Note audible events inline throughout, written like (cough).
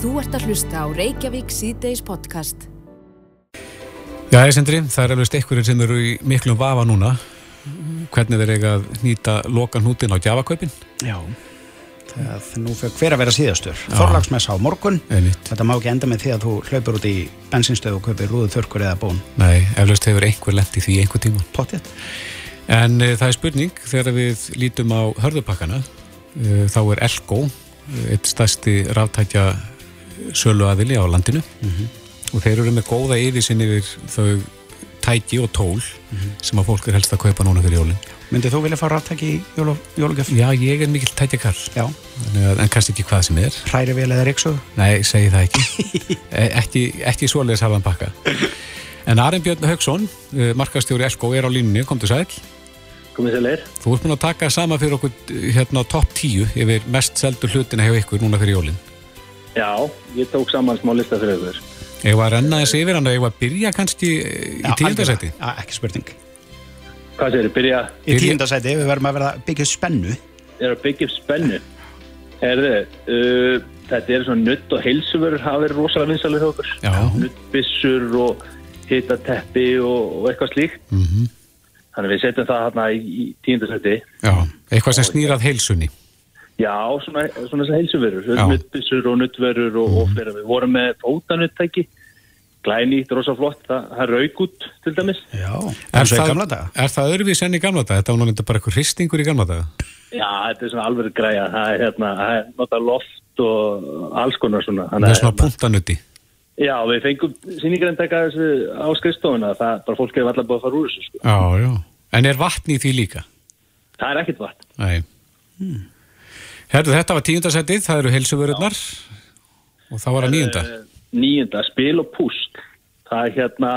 Þú ert að hlusta á Reykjavík síðdeis podcast. Já, Sindri, það er alveg stekkurinn sem eru í miklum vafa núna. Hvernig þeir eiga að nýta lokan hútin á gjafakaupin? Já, það nú fyrir hver að vera síðastur. Þorlagsmessa á morgun. Einmitt. Þetta má ekki enda með því að þú hlaupur út í bensinstöðu og kaupir rúðu þurrkur eða bón. Nei, eflaust hefur einhver lent í því einhver tíma. Pottið. En uh, það er spurning, þegar við lítum á hörðupakkana, uh, þá er Elko, uh, eitt stærsti ráttækja sölu aðili á landinu og þeir eru með góða yfirsinn yfir þau tæki og tól sem að fólk er helst að kaupa núna fyrir jólinn. Myndið þú vilja fá ráttæki í jólu, jólugjöf? Já, ég er mikill tækjakall, Já. en kannski ekki hvað sem er. Hræri vel eða riksu? Nei, segi það ekki. (laughs) E- ekki, ekki svoleiðis hafa hann pakka. En Arinn Björn Haugsson, uh, markastjóri Elko, er á línunni, kom til sæl. komið sér leir. Þú ert búin að taka sama fyrir okkur uh, hérna topp 10 yfir mest seldu hlutina hjá ykkur núna fyrir jólinn. Já, ég tók saman smá lista fyrir ykkur. Ég var að renna þessi yfir hann og ég var að byrja kannski í tíundasæti. Já, ekki spurning. Hvað sér, byrja, Í tíundasæti við verðum að vera að byggja spennu. er að byggja spennu. Herðu, uh, þetta er svona nutt og heilsuvörur hafa verið rosalega vinsalið hjá okkur. Já. Nuttbissur og hitateppi og, og eitthvað slíkt. Mhm. Þannig að við setjum það hérna í, í tíundasæti. Já, eitthvað sem snýrað heilsunni. Já, svona, heilsuvörur. Já. Mhm. Nuttbissur og nuttverur og, og fyrir. Við vorum með fótanuttæki. Glænýtt, rosa flott. Það, það rauk út til dæmis. Já. Er það, gamla daga. er það öðruvís enn í gamla daga? Þetta var náttúrulega bara eitthvað hristingur í gamla daga. Já, þetta er svona alveg græja. Það er hérna, það er nota loft og alls konar svona. Það er svona hérna, puntanutti. já, við fengum sýningarendaka þessu á skrifstofuna. Það bara fólk hefur allar búið að fara úr þessu, sko. Já, já. En er vatn í því líka? Það er ekkit vatn. Nei. Herðu, þetta var tíundasætið, það eru heilsuvörurnar og það var að níunda. Eh, Níunda, spil og púst. Það er hérna,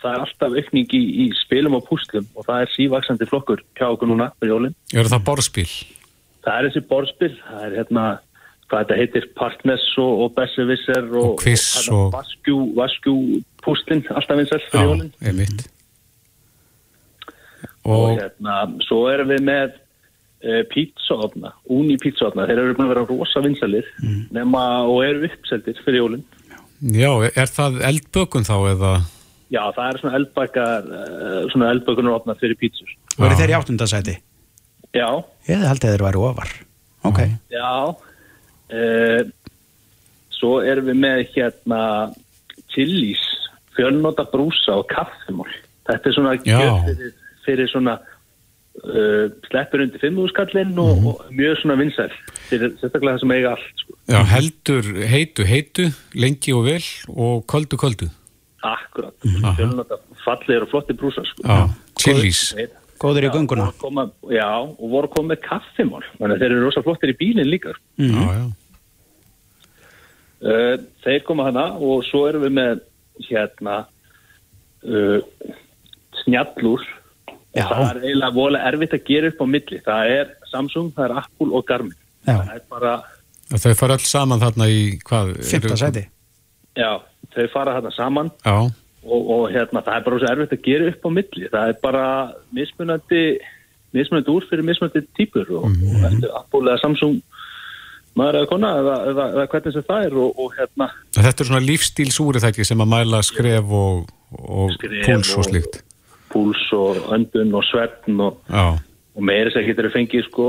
það er alltaf aukning í, í spilum og pústlum og það er sívaksandi flokkur hjá okkur núna fyrir jólinn. Eru það borðspil? Það er þessi borðspil, það er hérna, hvað þetta heitir, Partness og, og Besserwisser og, Og og- Vaskjú, Vaskjú pústlinn, alltaf vinsæl fyrir jólinn. einmitt. og hérna, svo erum við með pítsaofna, úni pítsaofna þeir eru búin að vera rosa vinsalir nema og eru uppseldir fyrir jólinn já, er það eldbökun þá eða? já, það er svona eldbakar uh, svona eldbökunar opna fyrir pítsur Og eru þeir í áttundasæti? já, Ég held að þeir væri ofar. Ok. já uh, svo erum við með hérna chilies, fjölnóta brúsa og kaffimál þetta er svona fyrir, fyrir svona uh, sleppur undir fimmúskallinn og, Mhm. og mjög svona vinsæl sérstaklega það sem eiga allt sko. Já, heldur heitu heitu, lengi og vel og köldu köldu. Akkurat, fjölnóta fallegir og flotti brúsar sko. Já. Þeir- Góður í voru Koma, já, og voru komið með kaffimál þannig að þeir eru rosa flottir í bílinn líka sko. Já, já. uh, þeir koma hana og svo erum við með hérna uh, snjallúr Já. það er eiginlega vola erfitt að gera upp á milli það er Samsung, það er Apple og Garmin Já. það er bara, Og Þau fara öll saman þarna í hvað? Fymta eru- sæti. já, þau fara þarna saman Já, og, og hérna, það er bara svo erfitt að gera upp á milli það er bara mismunandi mismunandi úr fyrir mismunandi típur og, og eftir Apple eða Samsung maður eða kona eða, eða, eða hvernig sem það er og, og hérna þetta er svona lífstílsúri þekki sem að mæla skref og, og Skref púls og og- slíkt. Púls og öndun og svefn og, og meira sér getur að fengið sko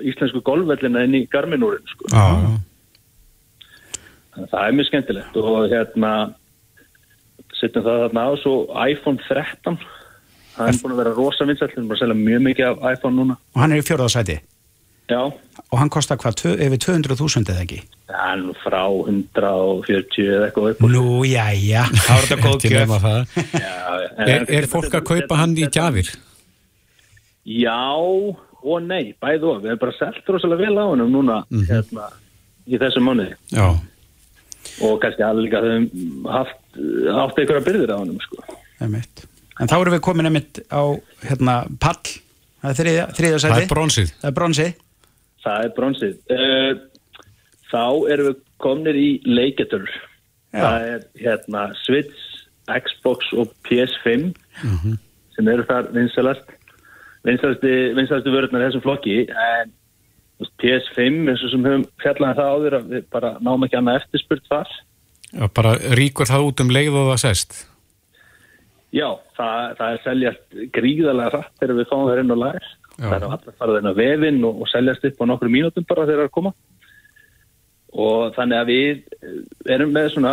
íslensku golfvellina inn í garminúrin sko. já, já. Að það er mjög skemmtilegt og hérna setjum það þarna á svo iPhone 13 það er búin að vera rosa vinsæll við erum bara að selja mjög mikið af iPhone núna Og hann er í fjórðasæti. Já, Og hann kostar hvað, tvö, yfir 200.000 eða ekki? það er nú frá 140 eða eitthvað upp. Nú, jæja, (laughs) þá er þetta góð gjöf. það. Já, Er, er fólk að kaupa hann í gjafir? Já og nei, bæði og við hefum bara selt rosalega vel á hennum núna hérna, í þessum mánuði Já, og kannski alveg líka höfum haft átt einhverja byrðir á hennum sko. Einmitt. En þá erum við komin einmitt á hérna, pall, það er þriðja, þriðja það sæti. er bronsið. Það er bronsi. Það er bronsið. Uh, þá erum við komnir í leiketur. Það er hérna Switch, Xbox og PS5 sem eru þar vinsalast vinsalasti, vörðnar þessum flokki en þú veist, PS5 eins og sem höfum fjallaði það áður að við bara náum ekki annað eftirspurt þar Já, bara ríkur það út um leið og það sest. Já, það, það er seljast gríðarlega rætt þegar við fáum það inn á lager. Já. Það er allar farið inn á vefinn og, og seljast upp á nokkru mínútum bara þegar það er að koma. Og þannig að við eh, erum með svona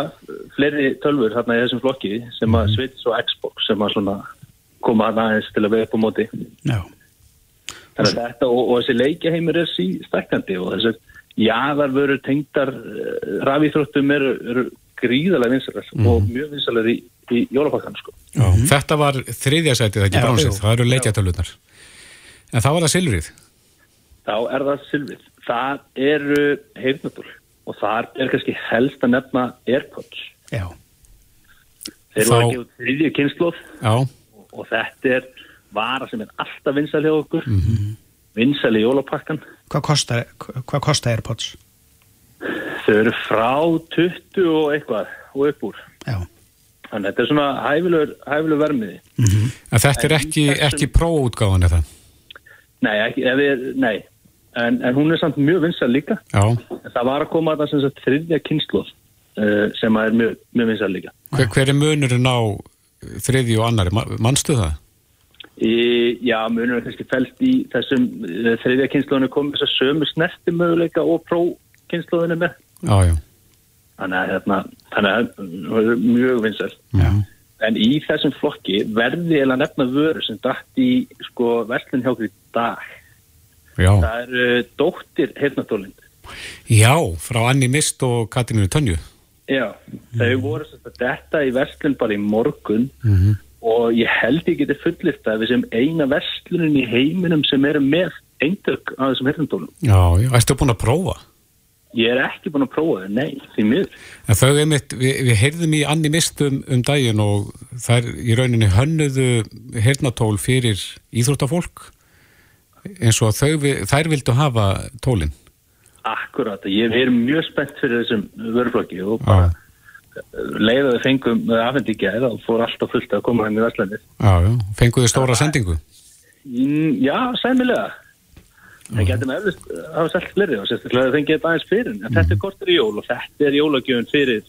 fleiri tölfur þarna í þessum flokki sem að Switch og Xbox sem að svona koma þarna aðeins til að vera upp á móti. Já, Þannig að þetta og, og þessi leikjaheimur er sí stækkandi og þessar jaðarvöru tengdar uh, rafíþróttum eru, eru gríðarlega vinsalar og mjög vinsalar í, í jólapakkan sko. Já. Þetta var þriðja sætið, það ekki jú. Það eru leikjatölunar. En það var það silfrið. þá er það Silvið. Það eru heyrnatúr og þar er kannski helst að nefna Airpods. já, Þeir Þá- voru ekki út þriðju kynnslóð Já, og þetta er vara sem er alltaf vinsal hjá okkur, mm Mhm. -hmm. vinsal í jólapakkan. hvað kostar, hvað kostar Airpods? Þau eru frá 20 og eitthvað og upp úr. Já, Þannig að þetta er svona hæfilegur, hæfilegur vermiði. en þetta er ekki, ekki próútgáðan eða. Nei, ekki, ef við, nei. En, en hún er samt mjög vinsal líka. Já. Það var að koma að það sem sagt þriðja kynnslóð uh, sem er mjög, mjög vinsal líka. Hver, hver er munurinn á þriðju og annari? Ma- Manstu það? Í, já, munur er kannski fælst í þessum uh, þriðja kynnslóðinu komið þess að sömu snerti möguleika og pró kynnslóðinu með. Já, já. Þannig að, hérna, þannig að það er mjög vinsal. já, En í þessum flokki verði eða nefna vöru sem dætt í sko verslun hjá okkur í dag. Já. Það er uh, dóttir heyrnatólinn. Já, frá Anni Mist og Katrínu Tönju. Já, þau voru sem sagt detta í verslun bara í morgun Mhm. og ég held ég geti fullirt að við sem eina verslunin í heiminum sem eru með eindök af þessum heyrnatólum. Já, já. Erstu búin að prófa? Ég er ekki búin að prófa þau, nei, því miður. En þau einmitt, við, við heyrðum í Anni Mist um, um daginn og þær í rauninni hönnuðu heyrnatól fyrir íþróttafólk eins og þau, þær vildu hafa tólinn. Akkurat, ég er mjög spennt fyrir þessum vörflokki og bara leiða þau fengum með afhendíkja eða og fór alltaf fullt að koma hann í verslanir. Já, já. Fenguðu stóra sendingu? Mm, Já, sæmilega. Það getur með eflust að hafa selt fleiri og sérstaklega það fengið aðeins fyrir. En þetta er kortur í jól og þetta er jólagjöfun fyrir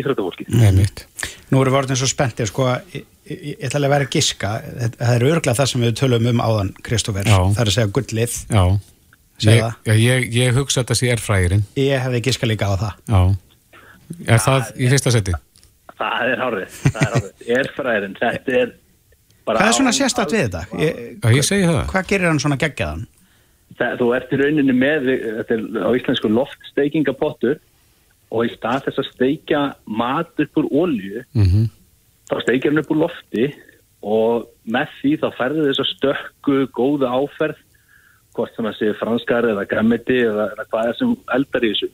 íþróttafólki. Nei, mitt. nú erum við orðin svo spenntir sko, ég, ætla að vera að giska það er örglega það sem við tölum um áðan Kristoffer, Já. það er að segja gullið Ég, það. ég, ég hugsa þetta sé erfræðirinn. ég hefði giska líka á það Já. Er það í fyrsta seti? Það er hárið, það er hárið. (laughs) Erfræðin, þetta er bara... hvað er svona sérstætt við þetta? Ég, Já, ég segi það. hvað gerir hann svona geggjaðan? Það, þú ert í rauninni með, þetta er á íslensku loftsteikingapottur og í stað þess að steikja mat upp úr olju, Mm þá steikir hann upp úr lofti og með því þá ferði þess að stökku góða áferð, hvort sem að sé franskar eða grammiti eða, eða hvað er sem eldar í þessu,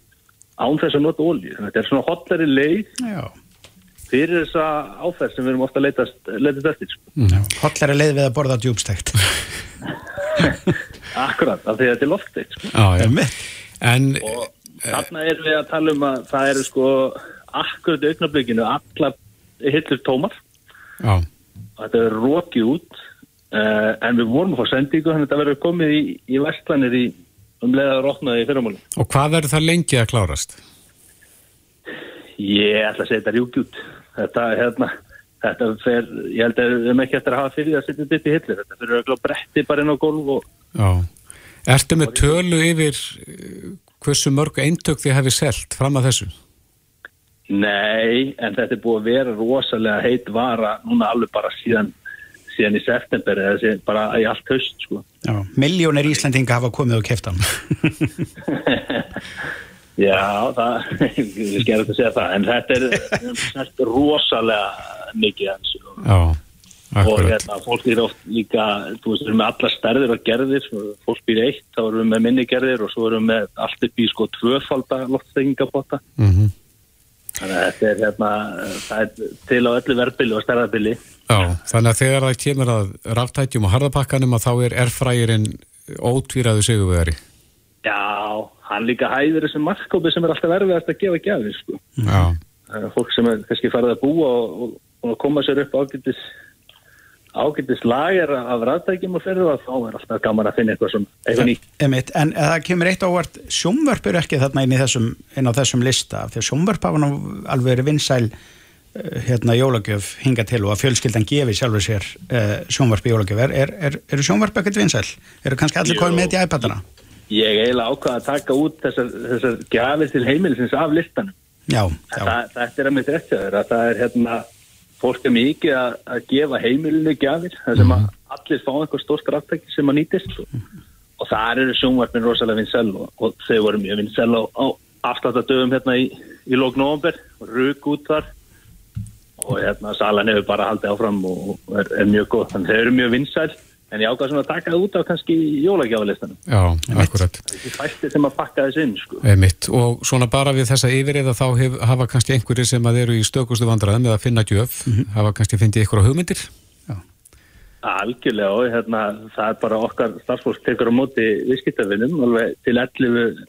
án þess að nota olju. Þannig að þetta er svona hotlari leið Já. fyrir þessa áferð sem við erum ofta að leitast eftir. Sko. Hollari leið við að borða djúbstækt (laughs) Akkurat, af því að þetta er loftsteikt. Sko. Já, já. En, og þarna erum við að tala um að það eru sko akkurat í augnablikinu allar hillur tómar já, og þetta er rókið út uh, en við vorum að fá sendingu þannig að þetta verður komið í, í vestlanir í um leiðaður opnaði í fyrramáli og hvað verður það lengi að klárast? ég ætla að segja þetta rjúki út þetta, hérna, þetta fer ég held að við erum ekki eftir að hafa fyrir að setja þetta upp í hillir þetta fyrir að bretti bara inn á gólf og Já. Ertu með tölu yfir eh, hversu mörg eintök þið hefði selt fram að þessu? Nei, en þetta er búið að vera rosalega heit vara núna alveg bara síðan, síðan í september eða síðan bara í allt haust sko. Já. miljónir Íslendinga hafa komið og keft hann (laughs) (laughs) Já, það, (laughs) við skerum þetta að segja það, en þetta er, er rosalega mikið hans og, Já, og hérna, fólk er oft líka, þú veist, við erum með allar stærðir og gerðir, fólk býr eitt, þá erum við með minni gerðir og svo erum við með allt upp í sko tvöfalda loftstengingabotta, Mm þannig að þetta er hérna, það er til á öllu verbili og stærðabili. Já, þannig að þegar það kemur að ráftækjum og harðapakkanum að þá er erfrægirinn ótvíraðu sigurvegari. Já, hann líka hæðir þessum markkópi sem er alltaf erfiðast að gefa gjafir, sko. Er fólk sem er kannski farið að búa og, og, koma sér upp ágætis ágættis lager af ræðtækjum og fyrir og þá er alltaf gaman að finna eitthvað svona, eitthvað nýtt. Einmitt, en það kemur eitt ávart, sjónvörp eru ekki þarna inn, þessum, inn á þessum lista, því að sjónvörp hafa nú alveg verið vinsæl uh, hérna jólagjöf hinga til og að fjölskyldan gefi sjálfur sér uh, sjónvörp í jólagjöf. Er, er, er, eru sjónvörp ekkert vinsæl? Eru kannski allir komið með þetta í iPadana? Ég eiginlega ákvaða að taka út þessar, þessar gafir til heimilisins af listanum. Já, já. Það, þetta er að mitt rétt að það er hérna fólk er mikið að, að gefa heimilinu gjafir þar sem að allir fá einhver stór straftæki sem að nýtist. Og, og það eru sjónvarpin rosalega vinsel og, og þau voru mjög vinsel á, á afslátadöfum hérna í, í lók november og rúk út þar. Og hérna salan hefur bara haldið áfram og er, er mjög góð þannig þau eru mjög vinsel En ég ákvæða svona að taka það út á kannski jólagjafalistanum. Já, akkurat. Það er ekki fæsti sem að pakka þess inn, sko. Emitt, og svona bara við þessa yfirriða þá hef, hafa kannski einhverjir sem að eru í stökustu vandraðum eða finna gjöf, mm -hmm. hafa kannski fyndið ykkur á hugmyndir? Já. Algjörlega og hérna, það er bara okkar starfsfólk tekur á móti viðskiptafinnum alveg til 11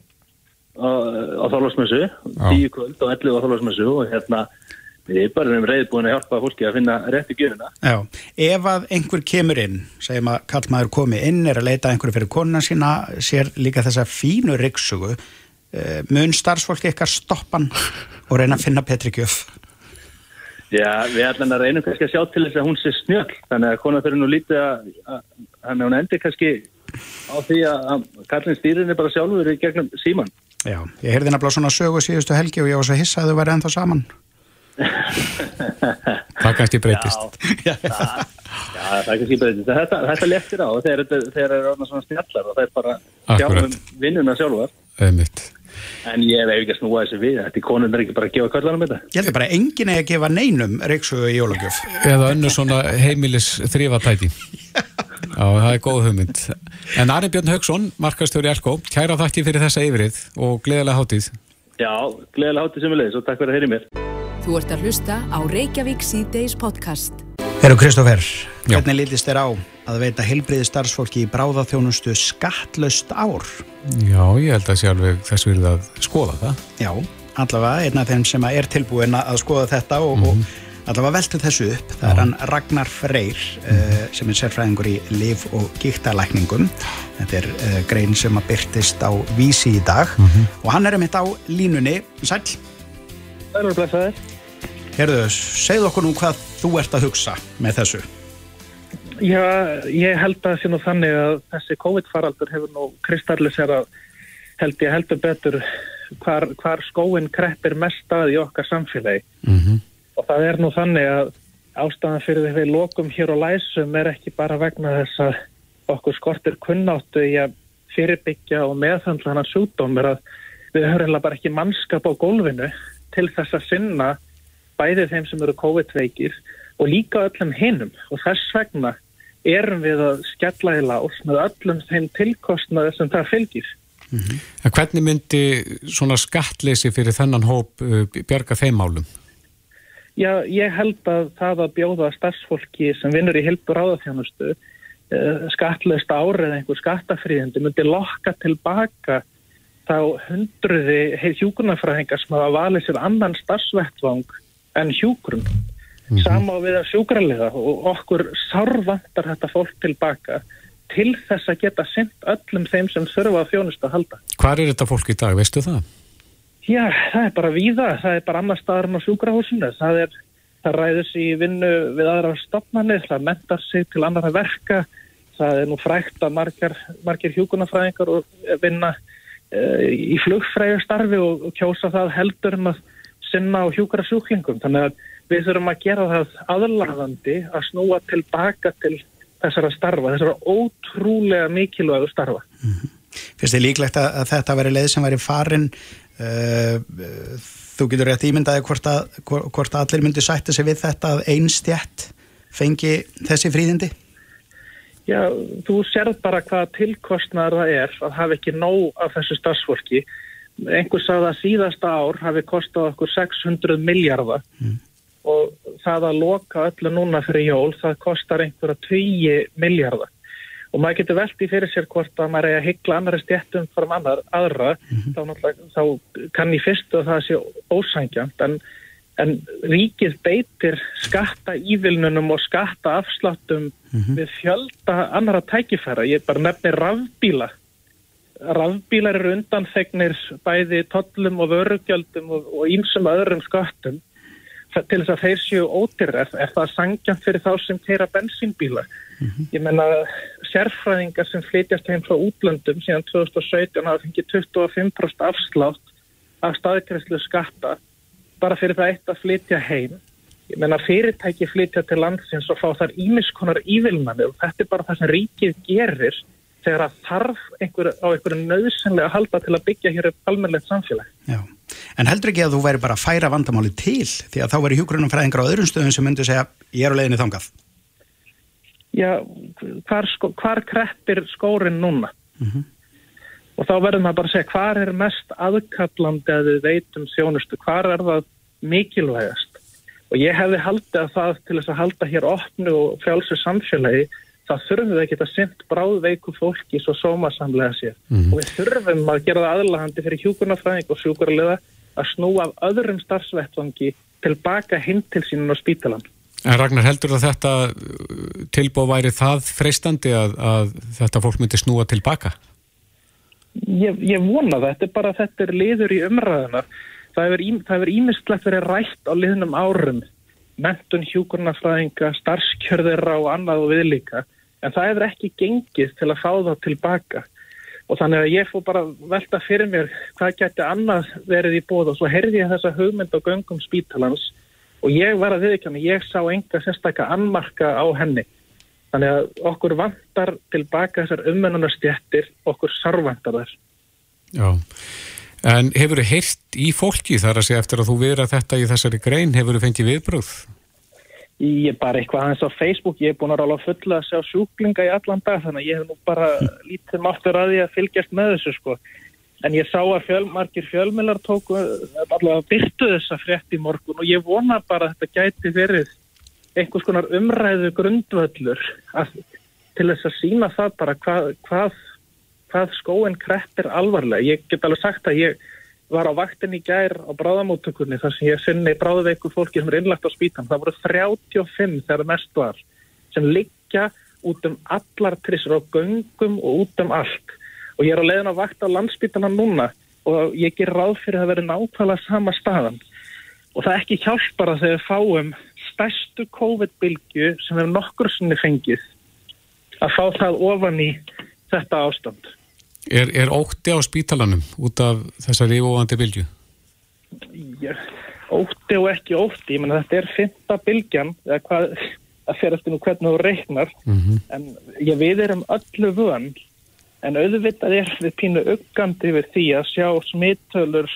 á, á þálasmessu, 10 kvöld og 11 á þálasmessu og hérna Við erum bara um reyðbúin að hjálpa fólki að finna rétti gjöfuna. Já, ef að einhver kemur inn, segjum að kallmaður komi inn, er að leita einhverju fyrir konuna sína, sér líka þessa fínu ryggsugu, uh, mun starfsfólki eitthvað stoppan og reyna að finna Petri gjöf? Já, við ætlum að reynum kannski að sjá til þess að hún sé snjöll, þannig að konar fyrir nú lítið að, að hún endur kannski á því að kallin stýrin er bara sjálfur í gegnum síman. Já, ég heyrði nefnilega svona sögu síðustu helgi og ég var svo hissa að þau væri ennþá saman það kannski breytist. Já, (laughs) það, já, það kannski breytist. Þetta, þetta leftir á þegar það er orðin svona stjallar og það er bara sjálfum vinnuna Einmitt. en ég hef ekki að snúa þessi við þetta konun er ekki bara að gefa kallanum þetta? Ég held bara engin er að gefa neinum reyksugu í jólagjöf. Eða önnu svona heimilis þrývatæti já, það er góð hugmynd. En Arne Björn Haugsson, markastöru Elko kæra þakki fyrir þessa yfirrið og gleðilega hátíð. Já, gleðilega hátíð sem við leiðis og takk fyrir að heyri mér Þú ert að hlusta á Reykjavík C-Days podcast. Eru Kristófer, hvernig lítist þér á að veita heilbriði starfsfólki í bráðaþjónustu skattlöst ár? Já, ég held að sé alveg þess vilja að skoða það. Já, allavega, einn af þeim sem er tilbúin að skoða þetta og, mm -hmm. og allavega veltu þessu upp. Það Já. er hann Ragnar Freyr mm -hmm. sem er sérfræðingur í liv- og gíktalækningum. Þetta er uh, grein sem að byrtist á vísi í dag mm -hmm. og hann er um þetta á línunni. Sæl? Er alveg blæsaðir. Herðu, segð okkur nú hvað þú ert að hugsa með þessu. Já, ég held að sé nú þannig að þessi COVID-faraldur hefur nú kristalliserað held ég heldur betur hvar, hvar skóin kreppir mest að í okkar samfélagi. Mm -hmm. Og það er nú þannig að ástæðan fyrir því við lokum hér á læsum er ekki bara vegna þess að okkur skortir kunnáttu í að fyrirbyggja og meðhandla hann sjúkdóm er að við höfum bara ekki mannskap á gólfinu til þess að sinna bæðið þeim sem eru COVID-veikir og líka öllum hinnum og þess vegna erum við að skella í lás með öllum þeim tilkostnaði sem það fylgir. Mm -hmm. Hvernig myndi svona skattleysi fyrir þennan hóp uh, bjarga þeim álum? Já, ég held að það að bjóða starfsfólki sem vinnur í hildur áðafjánustu uh, skattleist árið einhver skattafríðandi myndi lokka tilbaka þá hundruði hjúkunarfræðingar sem hafa valið sér annan starfsvettvang en hjúgrun. Mm -hmm. Samá við að sjúkraliða og okkur sarvantar þetta fólk tilbaka til þess að geta sendt öllum þeim sem þurfa að þjónustu að halda. Hvað er þetta fólk í dag, veistu það? Já, það er bara víða, það er bara annar staðar en á sjúkrahúsinu, það er það ræðis í vinnu við aðra stopnarnir, það mentar sig til annara verka, það er nú frækt að margir, margir hjúkunarfræðingar og vinna uh, í flugfræðustarfi og, og kjósa það heldur um að sinna á hjúkara sjúklingum. Þannig að við þurfum að gera það aðlarðandi að snúa tilbaka til þessara starfa, þessara ótrúlega mikilvægu starfa. Mm -hmm. Fyrst er líklegt að, að þetta veri leið sem veri farin uh, þú getur rétt ímyndaði hvort að, hvort allir myndi sætti sig við þetta að einstjætt fengi þessi fríðindi? Já, þú sérð bara hvað tilkostnar það er að hafa ekki nóg af þessu starfsfólki einhver sagði að síðasta ár hafi kostið okkur 600 miljardar mm. og það að loka öllu núna fyrir jól það kostar einhverja 20 miljardar og maður getur veltið fyrir sér hvort að maður er að hyggla annari stjættum fram annar aðra mm -hmm. þá, þá kann ég fyrst að það sé ósangjant en en ríkið beitir skatta ívilnunum og skatta afsláttum við fjölda annara tækifæra. Ég bara nefni rafbíla. Rafbílar eru undanþegnir bæði tollum og vörugjöldum og ímsum öðrum skattum til þess að þeir séu ótyrir. Er, það sangjant fyrir þá sem keira bensínbíla? Ég menna sérfræðingar sem flytjast heim frá útlöndum síðan 2017 hafa fengið 25% afslátt af staðgræslu skatta bara fyrir það eitt að flytja heim. Ég menna fyrirtæki flytja til landsins og fá þar ímiskonar ívilnani og þetta er bara það sem ríkið gerir þegar það þarf einhver, á einhverju nöðsynlega að halda til að byggja hér upp almennilegt samfélag. Já, en heldur ekki að þú væri bara að færa vandamáli til því að þá væri hjúgrunum fræðingar á öðrum stöðum sem myndi segja ég er á leiðinni þangað. Já, hvar, sko, hvar kreppir skórin núna? Og þá verður maður bara að segja hvar er mest aðkallandi að við veitum þjónustu, hvar er það mikilvægast? Og ég hefði haldið að það til þess að halda hér opnu og frjálsu samfélagi, það þurfum við að sendt bráðveiku fólki svo sómasamlega sér. Og við þurfum að gera það aðlahandi fyrir hjúkurnafræðing og sjúkuraliða að snúa af öðrum starfsvettvangi tilbaka hinn til sínun á spítalan. En Ragnar, heldur að þetta tilbóð væri það freistandi að, að þetta fólk myndi snúa tilbaka? Ég, ég vona það, þetta er bara þetta er liður í umræðuna. Það hefur, ím, það hefur ímislegt verið rætt á liðnum árum, mentun hjúkurnafræðinga, starfskjörðira og annað og viðlíka, en það hefur ekki gengið til að fá það tilbaka. Og þannig að ég fór bara velta fyrir mér hvað geti annað verið í bóð og svo herði ég þessa hugmynd á göngum spítalans og ég var að viðkjanna, ég sá enga sérstakka annmarka á henni. Þannig að okkur vantar tilbaka þessar umennunarstjættir, okkur sarvantar þess. Já, en hefur þið heyrt í fólki þar að segja eftir að þú vera þetta í þessari grein, hefur þið fengið viðbröð? Ég er bara eitthvað aðeins á Facebook, ég er búin að rála fulla að sjá sjúklinga í allan dag, þannig að ég hef nú bara (laughs) lítið máttur að því að fylgjast með þessu sko. En ég sá að fjöl, margir fjölmjölar tóku allavega byrtu þessa frétt í morgun og ég vona bara að þetta gæti verið einhvers konar umræðu grundvöllur að, til þess að sína það bara hvað, hvað, hvað skóin kreppir alvarlega. Ég get alveg sagt að ég var á vaktin í gær á bráðamóttökunni þar sem ég sinni bráðveiku fólki sem er innlagt á spítan. Það voru 35 þegar mest var sem liggja út um allar trissur á göngum og út um allt. Og ég er á leiðin á vakt á landspítana núna og ég ger ráð fyrir að vera nákvæmlega sama staðan. Og það er ekki hjálpara þegar við fáum stærstu COVID-bylgu sem við nokkur sinni fengið að fá það ofan í þetta ástand. Er, er ótti á spítalanum út af þessari óvandi bylgu? Ég, ótti og ekki ótti, ég menna þetta er fynda bylgjan, eða hvað, það fer eftir nú hvernig þú reiknar, en ég við erum öllu vön, en auðvitað er við pínu uggandi við því að sjá smittölur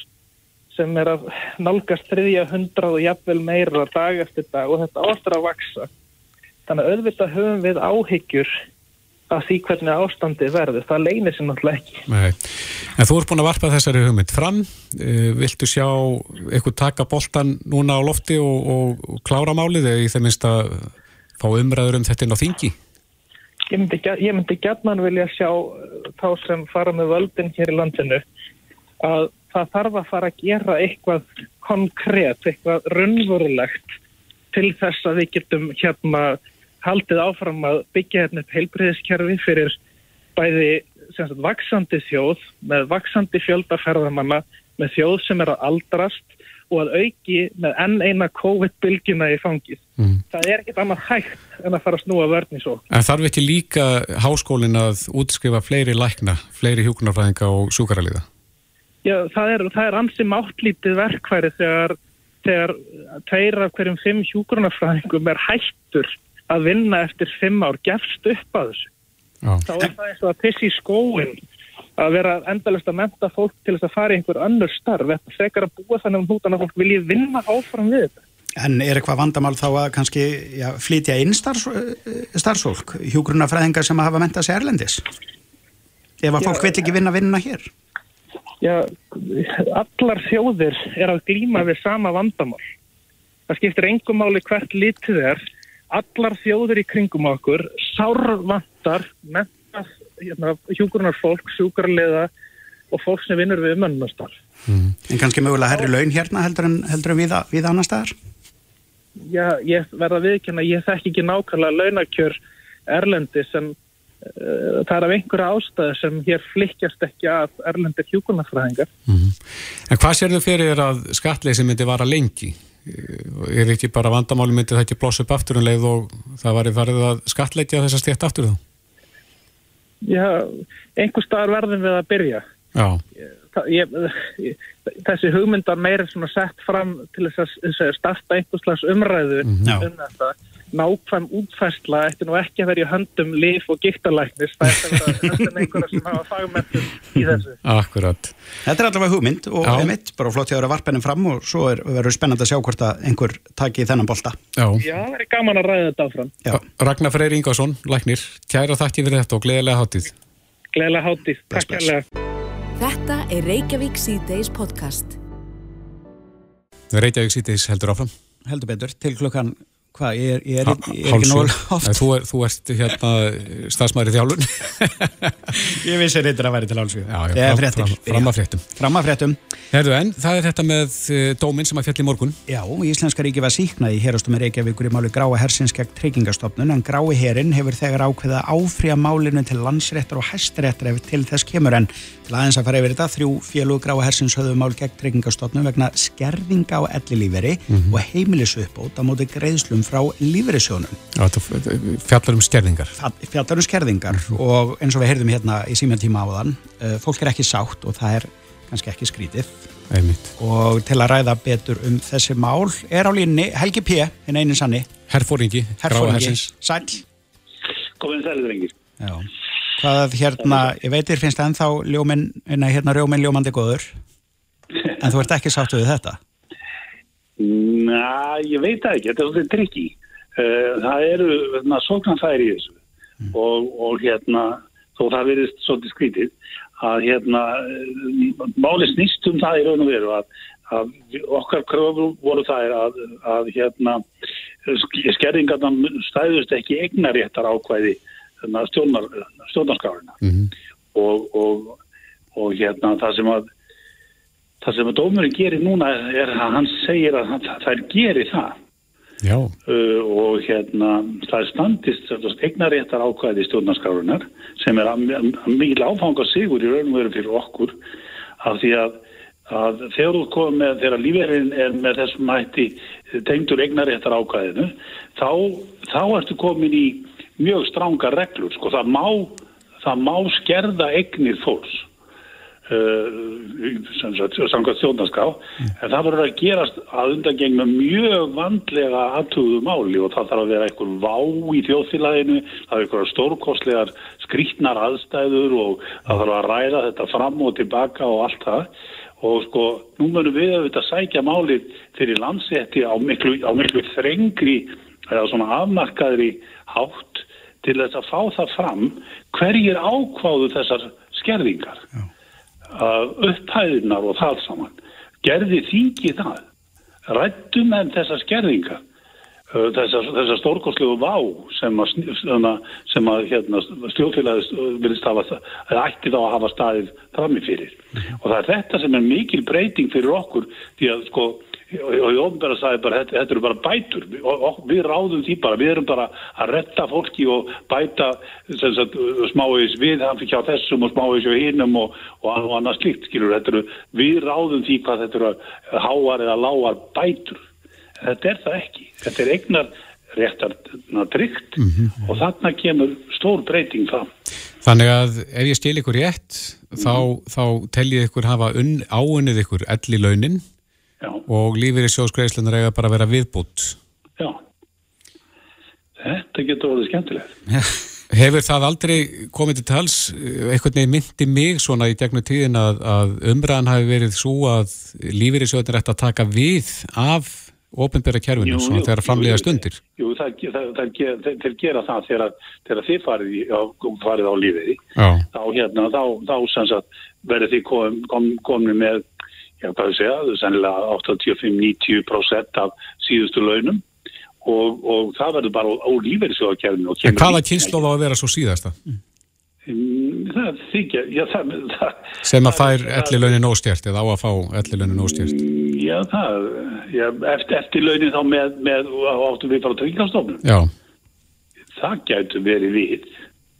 sem er að nálgast þriðja hundrað og jafnvel meira dag eftir dag og þetta ástur að vaksa. Þannig að auðvitað höfum við áhyggjur að því hvernig ástandi verður. Það leynir sér náttúrulega ekki. Nei. En þú ert búin að varpa þessari hugmynd fram. Uh, viltu sjá eitthvað taka boltan núna á lofti og, og, og klára málið eða í þeim minnst að fá umræður um þetta inn á þingi? Ég myndi, ég myndi gætman vilja sjá þá sem fara með völdin hér í landinu að það þarf að fara að gera eitthvað konkrétt, eitthvað raunverulegt til þess að við getum hérna haldið áfram að byggja hérna upp heilbreyðiskerfi fyrir bæði sagt, vaksandi þjóð með vaksandi fjöldaferðamanna með þjóð sem er að aldrast og að auki með enn eina COVID-bylgjuna í fangið. Mm. Það er ekkit annað hægt en að fara að snúa vörn í svo. En þarf ekki líka háskólin að útskrifa fleiri lækna, fleiri hjúkunarfræðinga og sjúkaraliða? Já, það er, það er ansi máttlítið verkværi þegar, þegar tveir af hverjum fimm hjúkunarfræðingum er hættur að vinna eftir fimm ár gefst upp að þessu. Já. Þá er það eins og að pissi í skóin að vera endalust að menta fólk til þess að fara í einhver önnur starf. Þetta frekar að búa þannig um hútan að fólk vilji vinna áfram við þetta. En er eitthvað vandamál þá að kannski já, flytja inn starfs, starfsfólk, hjúgrunafræðingar sem hafa mentað sér erlendis? Ef að já, fólk vil ekki vinna vinna hér? Já, allar þjóðir er að glíma við sama vandamál. Það skiptir engum máli hvert litið er. Allar þjóðir í kringum okkur sárvantar mentað hérna, hjúgrunarfólk, sjúkarlega og fólk sem vinnur við umönnastarf. Mm. En kannski mögulega herri laun hérna heldur en, heldur en við, við annar staðar? Já, ég verða viðkynna, ég þekk ekki nákvæmlega launakjör erlendis en uh, það er af einhverja ástæðu sem hér flikkjast ekki að erlendir hjúkunarfræðingar. Mm. En hvað sér þau fyrir að skattleysi myndi vara lengi? Er ekki bara vandamáli myndi það ekki blossa upp aftur en um leið og það var í farið að skattleitja þess að stétt aftur þá? Já, einhver staðar verðum við að byrja. Já. Ég, ég, þessi hugmyndar meira svona sett fram til þess að starta einhvers slags umræðu mm um þetta nákvæm útfærsla eftir nú ekki að vera í höndum lif og gíktalæknis það er þetta einhverja sem hafa fagmentum í þessu. Akkurat. Þetta er allavega hugmynd og einmitt, bara flott ég að vera varpennin fram og svo er, verður spennand að sjá hvort að einhver taki þennan bolta. Já, Já það er gaman að ræða þetta áfram. Já. Ragnar Freyr Ingarsson, læknir, kæra þakki fyrir þetta og gleðilega hátíð. Gleðilega hátíð, takk kærlega. Þetta er Reykjavík C-Days podcast. Reykjavík C-Days heldur áfram. Heldur betur, til klukkan Hvað, ég er, ég er, ég er ekki nóg oft? Þú, er, þú ert hérna stafsmæri þjálun. (laughs) ég vissi reyndar að væri til já, fram, fram, fram að fréttum. Fram að fréttum. Herðu en, það er þetta með uh, dóminn sem að fjalli morgun. Já, Íslenska ríki var síknað í hérastum Reykjavíkur í máli Grái hersins gegn tryggingastofnun en Grái herin hefur þegar ákveða áfría málinu til landsréttar og hæstréttar ef til þess kemur en til aðeins að fara yfir þetta þrjú félug Grái hersins höfðu mál gegn tryggingastofnun vegna skerðinga á ellilíferi mm -hmm. og heimilisuppbót á móti greiðslum frá lífeyrissjónum. Fjallar um skerðingar. Fjallar um skerðingar mm -hmm. og eins og við heyrðum hérna í símjön tíma á þann, uh, fólk er ekki sátt og það er kannski ekki skrítið. Einmitt. Og til að ræða betur um þessi mál er á línni Helgi P. hinn einin sanni. Herfóringi. Herfóringi. Sæl. Komin sælið reyngir. Já. Hvað hérna, ég veitir finnst það ennþá ljóminn, hérna rjóminn ljómandi góður, en þú ert ekki sáttu við þetta? Næ, ég veit það ekki, þetta er svolítið trikki. Eh, það eru hérna, sóknarfæri í þessu mm. og, og hérna, þó það verist svolítið skrítið, að hérna, máli snýst um það í raun og veru að, að okkar kröfur voru það að, að hérna, skerringarna stæðust ekki egnaréttar ákvæði hérna, stjórnar, stjórnarskáðina mm -hmm. og, og, og hérna það sem að það sem að dómurinn gerir núna er að hann segir að það gerir það. Uh, og hérna það er standist eignaréttar ákvæði stjórnarskarunar sem er að, að mikil áfanga sigur í raun og veru fyrir okkur af því að, að þegar þú komið með þegar lífeyrin er með þessum hætti tengdur eignaréttar ákvæðinu þá, þá ertu komin í mjög stránga reglur sko. Það má, það má skerða eignir fólks samkvæmt þjóðnarská en það verður að gerast að undangengna mjög vandlega aðtöðu máli og það þarf að vera einhver vá í þjóðfélaginu, það er einhverja stórkostlegar skrítnar aðstæður og það þarf að ræða þetta fram og tilbaka og allt það. Og sko, nú munum við að þetta sækja máli fyrir landsetti á miklu, á miklu þrengri eða svona afmarkaðri hátt til þess að fá það fram hverjir ákváðu þessar skerðingar. Já upphæðinar og það saman. Gerði þingi það? Rættum en þessa skerðinga þessa, þessa stórkoslegu vá sem að, sem að hérna, stjórnfélagist vilist hafa ætti þá að hafa staðið framifyrir -hmm. og það er þetta sem er mikil breyting fyrir okkur því að sko og ég ofnbæra sagði bara, þetta, þetta eru bara bætur og, og við ráðum því bara, við erum bara að retta fólki og bæta sagt, smáis við, hann fyrir hjá þessum og smáis við hinnum og, og annað slikt, skilur, þetta eru, við ráðum því hvað þetta eru háar eða lágar bætur, þetta er það ekki, þetta er eignar réttar tryggt mm -hmm. og þarna kemur stór breyting fram. Þannig að ef ég stil ykkur rétt, mm -hmm. þá, þá teljið ykkur hafa áunnið ykkur elli launin Já. og lífið í sjóskreislunar eiga bara að vera viðbútt. Já, þetta getur orðið skemmtilegt. Hefur það aldrei komið til tals, eitthvað nefn myndi mig svona í gegnum tíðin að, að umræðan hafi verið svo að lífið í er eftir að taka við af ofinbæra kerfinu svona þegar framlega stundir? Jú, það, það, það, þeir gera það þegar, þegar þið farið, í, farið á lífiði, þá, hérna, þá, þá verður þið kom, kom með já, hvað ég segja, sennilega 85-90% af síðustu launum og, og það verður bara á lífeyrisjóðakjærinu. En hvaða kynslu á að vera svo síðasta? Mm, Það þykja, já það, það sem að fær ellilögnin óstjert eða á að fá ellilögnin óstjert Já, það, já, eftir, eftir launin þá með, með áttum við bara tryggastofnum. Já, Það gætu verið við.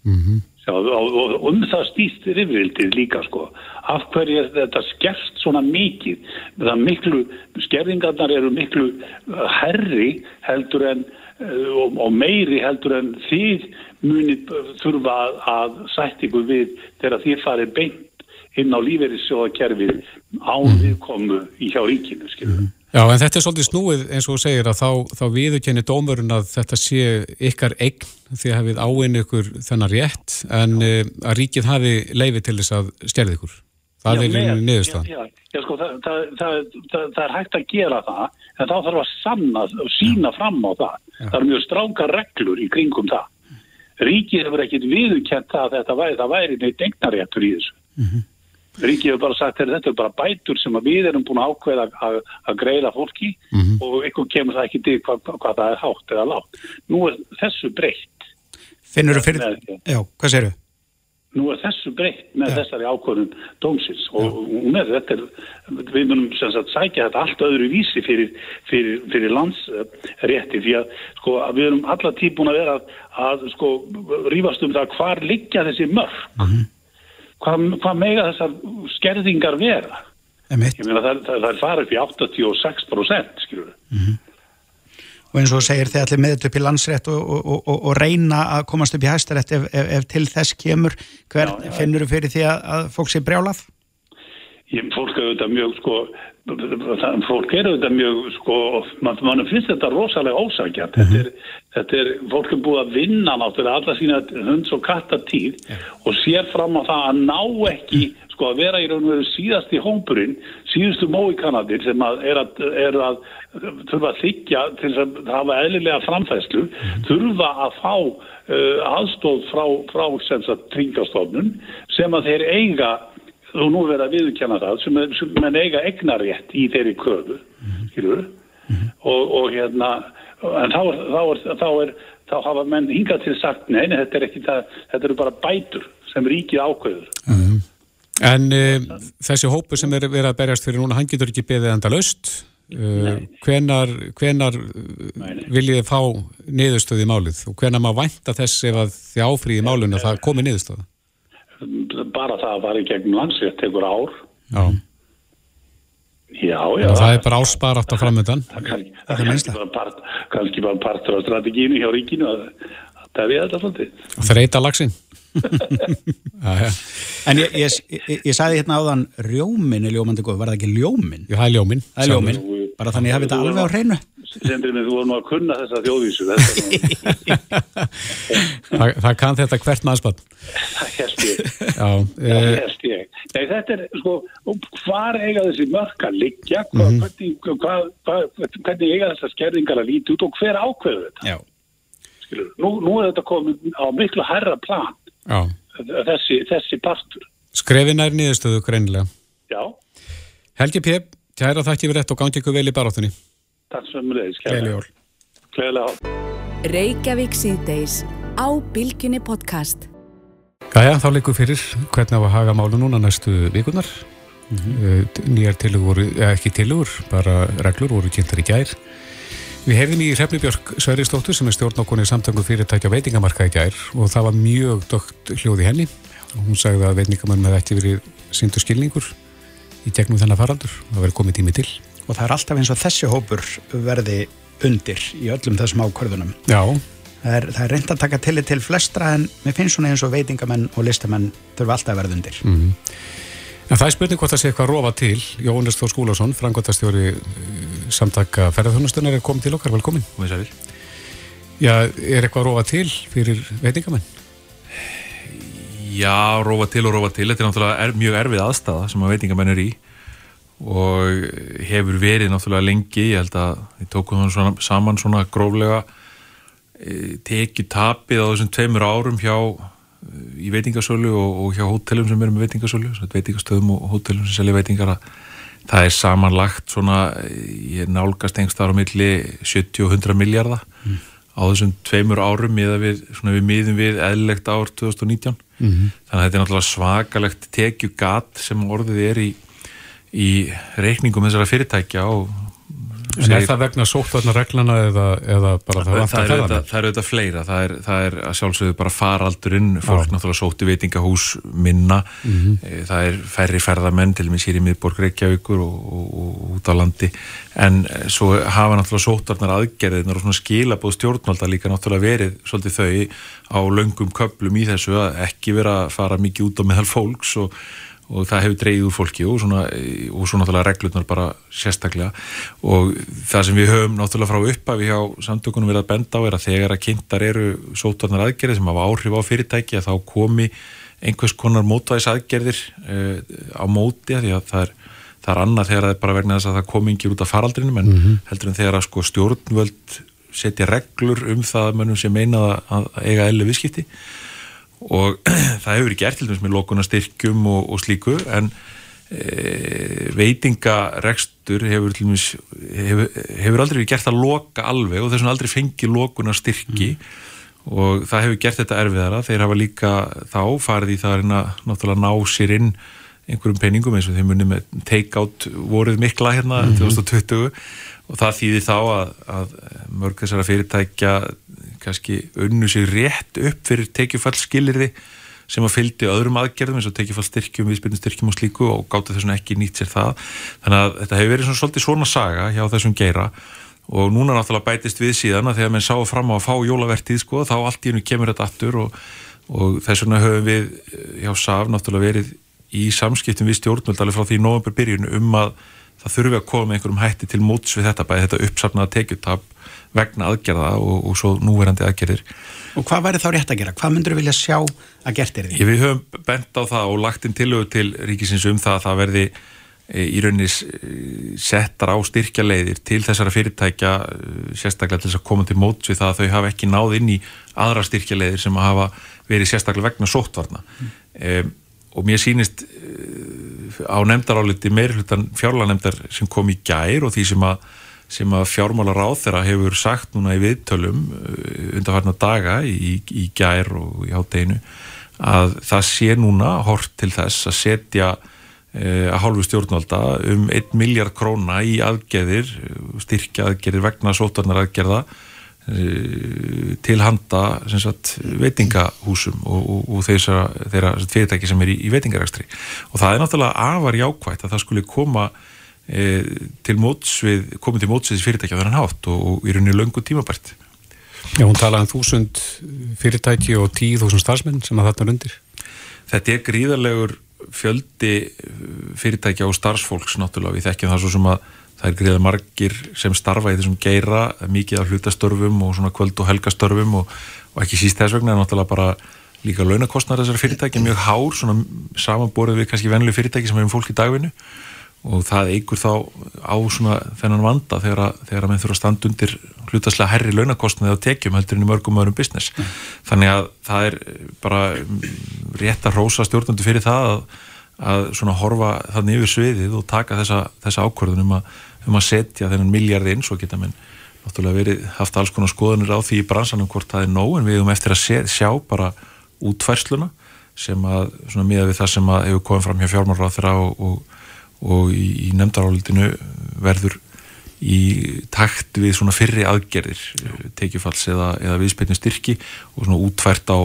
mhm, Já, og, um það stýst rifrildið líka, sko. Af hverju er þetta skerst svona mikið? Það miklu, skerðingarnar eru miklu uh, herri heldur en, uh, og, og meiri heldur en þið munið þurfa að, sætt ykkur við þegar þið farið beint inn á lífeyrissjóðakerfið án viðkomu í hjá ríkinu, skilur. Já, en þetta er svolítið snúið eins og þú segir að þá, þá viðurkenni dómurinn að þetta sé ykkar eign því að hafið áinn ykkur þennan rétt en uh, að ríkið hafi leifi til þess að stjærði ykkur. Það er með- niðurstaðan. Já, já, já, sko, það, það, það, það, það er hægt að gera það, en þá þarf að sanna og sína fram á það. Það eru mjög stráka reglur í kringum það. Ríkið hefur ekkit viðurkent það að þetta væri, það væri neitt eignaréttur í þessu. Ríkið hefur bara sagt þetta er bara bætur sem við erum búin að ákveða að, greiða fólki og ykkur kemur það ekki til hvað, hvað, það er hátt eða látt. Nú er þessu breytt. Finnur þú fyrir... Með- Já, hvað segir þú? Nú er þessu breytt með þessari ákvörðun dómsins og hún er, þetta er, við munum sem sagt sækja þetta allt öðru vísi fyrir, fyrir, fyrir landsrétti því að sko að við erum alla tíbúin að vera að, að sko rífast um það hvar liggja þessi mörg, hvað, hvað mega þessar skerðingar vera. Ég meina það, það, það er farið upp í 86% skilur við. Og eins og segir þið allir með þetta upp í landsrétt og, og, og, og, reyna að komast upp í hæstarétt ef, ef, ef til þess kemur. Hver Já, já. finnur þú fyrir því að, að fólk sé brjálað? Ég, fólk auðvitað mjög sko, það, fólk er auðvitað mjög sko, mann man finnst þetta rosalega ósækjart þetta, er, þetta er, fólk er búið að vinna náttúrulega alla sína hunds og kattatíð og sér fram á það að ná ekki sko að vera í raun og veru síðast í hópurinn, síðustu móikanadir sem að er að, er að þurfa að þykja til að hafa eðlilega framfæslu, þurfa að fá uh, aðstóð frá, frá sem sagt tringastofnun sem að þeir eiga og nú verða að viðurkenna það sem, sem menn eiga egnarétt í þeirri köfu skilur og, og hérna en þá, er, þá, er, þá, er, þá hafa menn hingað til sagt nei, nei þetta er ekki það, þetta eru bara bætur sem ríkið ákveður. En uh, þessi hópu sem er verið að berjast fyrir núna, hann getur ekki beðið enda laust. Uh, hvenar, hvenar uh, viljið fá niðurstöði í málið? Og hvenar maður vænta þess ef að þið áfríði málinu að það komi niðurstöða? Bara það að fara í gegnum landsrétt tekur ár Já, já, já, það er bara ásparátt á framöndan. það er er kannski, bara part, kannski bara partur á strategínu hjá ríkinu að, að það er við þetta svolítið Þreita (laughs) já. En ég, ég, ég, ég sagði hérna áðan rjómin er ljómandi góð, var það ekki ljómin? Jú, það er ljóminn. Það er ljómin, bara þannig að hafa þetta alveg á hreinu. Sendrið mig, þú voru nú að kunna þessa þjóðvísu þetta nú- Það, það kann þetta hvert maðurspann. það hérst ég Já, Já, uh, hérst ég. Nei, þetta er, sko, hvar eiga þessi mörk að liggja, hva, Mhm. hvernig, hva, hvernig eiga þessar skerðingar að líti út og hver ákveður þetta, skilur? Nú, nú er þetta komið á miklu herra plan, já. þessi, þessi partur. Skrefin er niðurstöðu greinilega. Já, Helgi P. Kæra þakki fyrir þetta og gangi ykkur vel í baráttunni. Takk sem leiðis. Gleðileg jól. Gleðilega jól. Reykjavík síðdeis á Bylgjunni podcast. Jæja, þá leikur fyrir hvernig á að haga málu núna næstu vikunar. Mm Nýjar tilugur voru, eða ekki tilugur, bara reglur voru kynntar í gær. Við hefðum í Hrefni Björk Sveristóttur sem er stjórn okkur í samtöngu fyrirtækja veitingamarka í gær og það var mjög dögt hljóð í henni og hún sagði að veitingamann með ekki verið síndu skilningur í gegnum þennan faraldur. Það verið komið tími til. Og það er alltaf eins og þessi hópur verði undir í öllum þessum ákvörðunum. Já, Það er, það er reynd að taka tillit til flestra en mér finnst svona eins og veitingamenn og listamenn þurfa alltaf að verða undir. Mm. En það er spurning hvort það sé eitthvað rofa til. Jóhannes Þór Skúlason, frangværtastjóri samtaka ferðarþjónustunar er komið til okkar, velkomin. Já, er eitthvað rofa til fyrir veitingamenn? Já, rófa til og rófa til. Þetta er náttúrulega er, mjög erfið aðstæða sem að veitingamenn er í og hefur verið náttúrulega lengi. Ég held að við tókum það svona, saman svona gróflega e, tekið tapið á þessum tveimur árum hjá e, í veitingasölu og, og hjá hótelum sem eru með veitingasölu, veitingastöðum og hótelum sem selja veitingar að það er samanlagt svona, e, ég nálgast einhverstaðar á milli 70 og 100 miljardar á á þessum tveimur árum miða við, svona við miðum við eðlilegt ár 2019 mm -hmm. þannig að þetta er náttúrulega svakalegt tekjugat sem orðið er í, í reikningum þessara fyrirtækja og En er það vegna sóttvarnarreglana eða, eða bara það vantar ferðarmenn? Það eru auðvitað fleira, það er, það er að sjálfsögðu bara faraldurinn, fólk Já. náttúrulega sótti veitingahús minna, mm -hmm. það er færri ferðarmenn til og með sér í miðborg Reykjavíkur og, og, og út á landi, en eh, svo hafa náttúrulega sóttvarnar aðgerðinar og svona skilabóð stjórnvalda líka náttúrulega verið svolítið þau á laungum köplum í þessu að ekki vera að fara mikið út á meðal fólks og og það hefur dreyið úr fólki og svona, og svona náttúrulega reglurnar bara sérstaklega og það sem við höfum náttúrulega frá uppafi hjá samtökunum verið að benda á er að þegar að kynntar eru sótarnar aðgerðir sem hafa áhrif á fyrirtæki að þá komi einhvers konar mótvæðis aðgerðir uh, á móti að því að það er, það er annað þegar það er bara vegna þess að það komi yngir út af faraldrinum en mm -hmm. heldur en þegar að sko stjórnvöld setja reglur um það mönnum sem meina að eiga elli viðskipti og (clears throat) það hefur verið gert til dæmis með lokunastyrkjum og, og slíku en e, veitingarekstur hefur, dæmis, hefur, hefur aldrei verið gert að loka alveg og þess vegna aldrei fengið lokunastyrki mm. og það hefur gert þetta erfiðara þeir hafa líka þá farið í það að náttúrulega ná sér inn einhverjum peningum eins og þeim munið með take-out voruð mikla hérna mm -hmm. 2020 og það þýðir þá að, að mörg þessara fyrirtækja kannski unnu sig rétt upp fyrir tekjufallskilirði sem að fylgdi öðrum aðgerðum eins og tekjufallstyrkjum, viðspilnstyrkjum og slíku og gáti þessum ekki nýtt sér það. Þannig að þetta hefur verið svona, svolítið svona saga hjá þessum geira. Og núna náttúrulega bætist við síðan að þegar mann sáu fram á að fá jólavertið sko þá allt í hennu kemur þetta aftur og, og þess vegna höfum við eh, hjá SAF náttúrulega verið í samskiptum við stjórnvöld alveg frá því november byrjun um að það þurfi að koma einhverjum hætti til móts við þetta bæði þetta uppsafnaða tekjutab vegna aðgerða og, og svo núverandi aðgerðir. Og hvað væri þá rétt að gera? Hvað myndur þú vilja sjá að gert er því? Við höfum bent á það og lagt inn tilögu til ríkisins um það að það verði e, í rauninni settar á styrkjaleiðir til þessara fyrirtækja e, sérstaklega til þess að koma til móts við það að þau hafa ekki náð inn í aðra styrkjaleiðir sem hafa verið sérstaklega vegna sóttvarna mm. e, og mér sýnist e, á nefndaráliti meirhlutan fjárlanemndar sem kom í gær og því sem að sem að fjármálar á þeirra hefur sagt núna í viðtölum uh, undarfarna daga í, í gær og í hátteginu að það sé núna hort til þess að setja eh, að hálfu stjórnvalda um 1 miljard króna í aðgerðir, styrkja aðgerðir vegna sótarnar aðgerða eh, til handa sagt, veitingahúsum og, og, og þeirra fyrirtæki sem er í, í veitingarækstri og það er náttúrulega afar jákvægt að það skulle koma e, til mótsvið, komið til mótsvið fyrirtækja þannig hátt og, og í rauninni löngu tímabært. Já, hún talaði um þúsund fyrirtæki og tíu þúsund starfsmenn sem að þarna er undir. Þetta er gríðarlegur fjöldi fyrirtækja og starfsfólks náttúrulega, við þekkjum það svo sem að það er gríðar margir sem starfa í þessum geira, mikið af hlutastörfum og svona kvöld og helgastörfum og, og ekki síst þess vegna er náttúrulega bara líka launakostnar þessar fyrirtæki mjög hár, svona samanborið við kannski venlu fyrirtæki sem hefur fólk í dagvinnu og það eigur þá á svona þennan vanda þegar að, þegar að menn þurfa að standa undir hlutaslega herri launakostnaði á tekjum heldur en í mörgum öðrum business mm. þannig að það er bara rétt að rósa stjórnandi fyrir það að, að svona horfa þannig yfir sviðið og taka þessa, þessa ákvörðun um að, um að setja þennan miljardi inn svo geta menn náttúrulega verið haft alls konar skoðunir á því í bransanum hvort það er nóg en við höfum eftir að sé, sjá bara útfærsluna sem að svona miða við það sem að hefur komið fram hjá fjármárráð og, í, í nefndarálitinu verður í takt við svona fyrri aðgerðir tekjufalls eða, eða viðspilnum styrki og svona útvært á,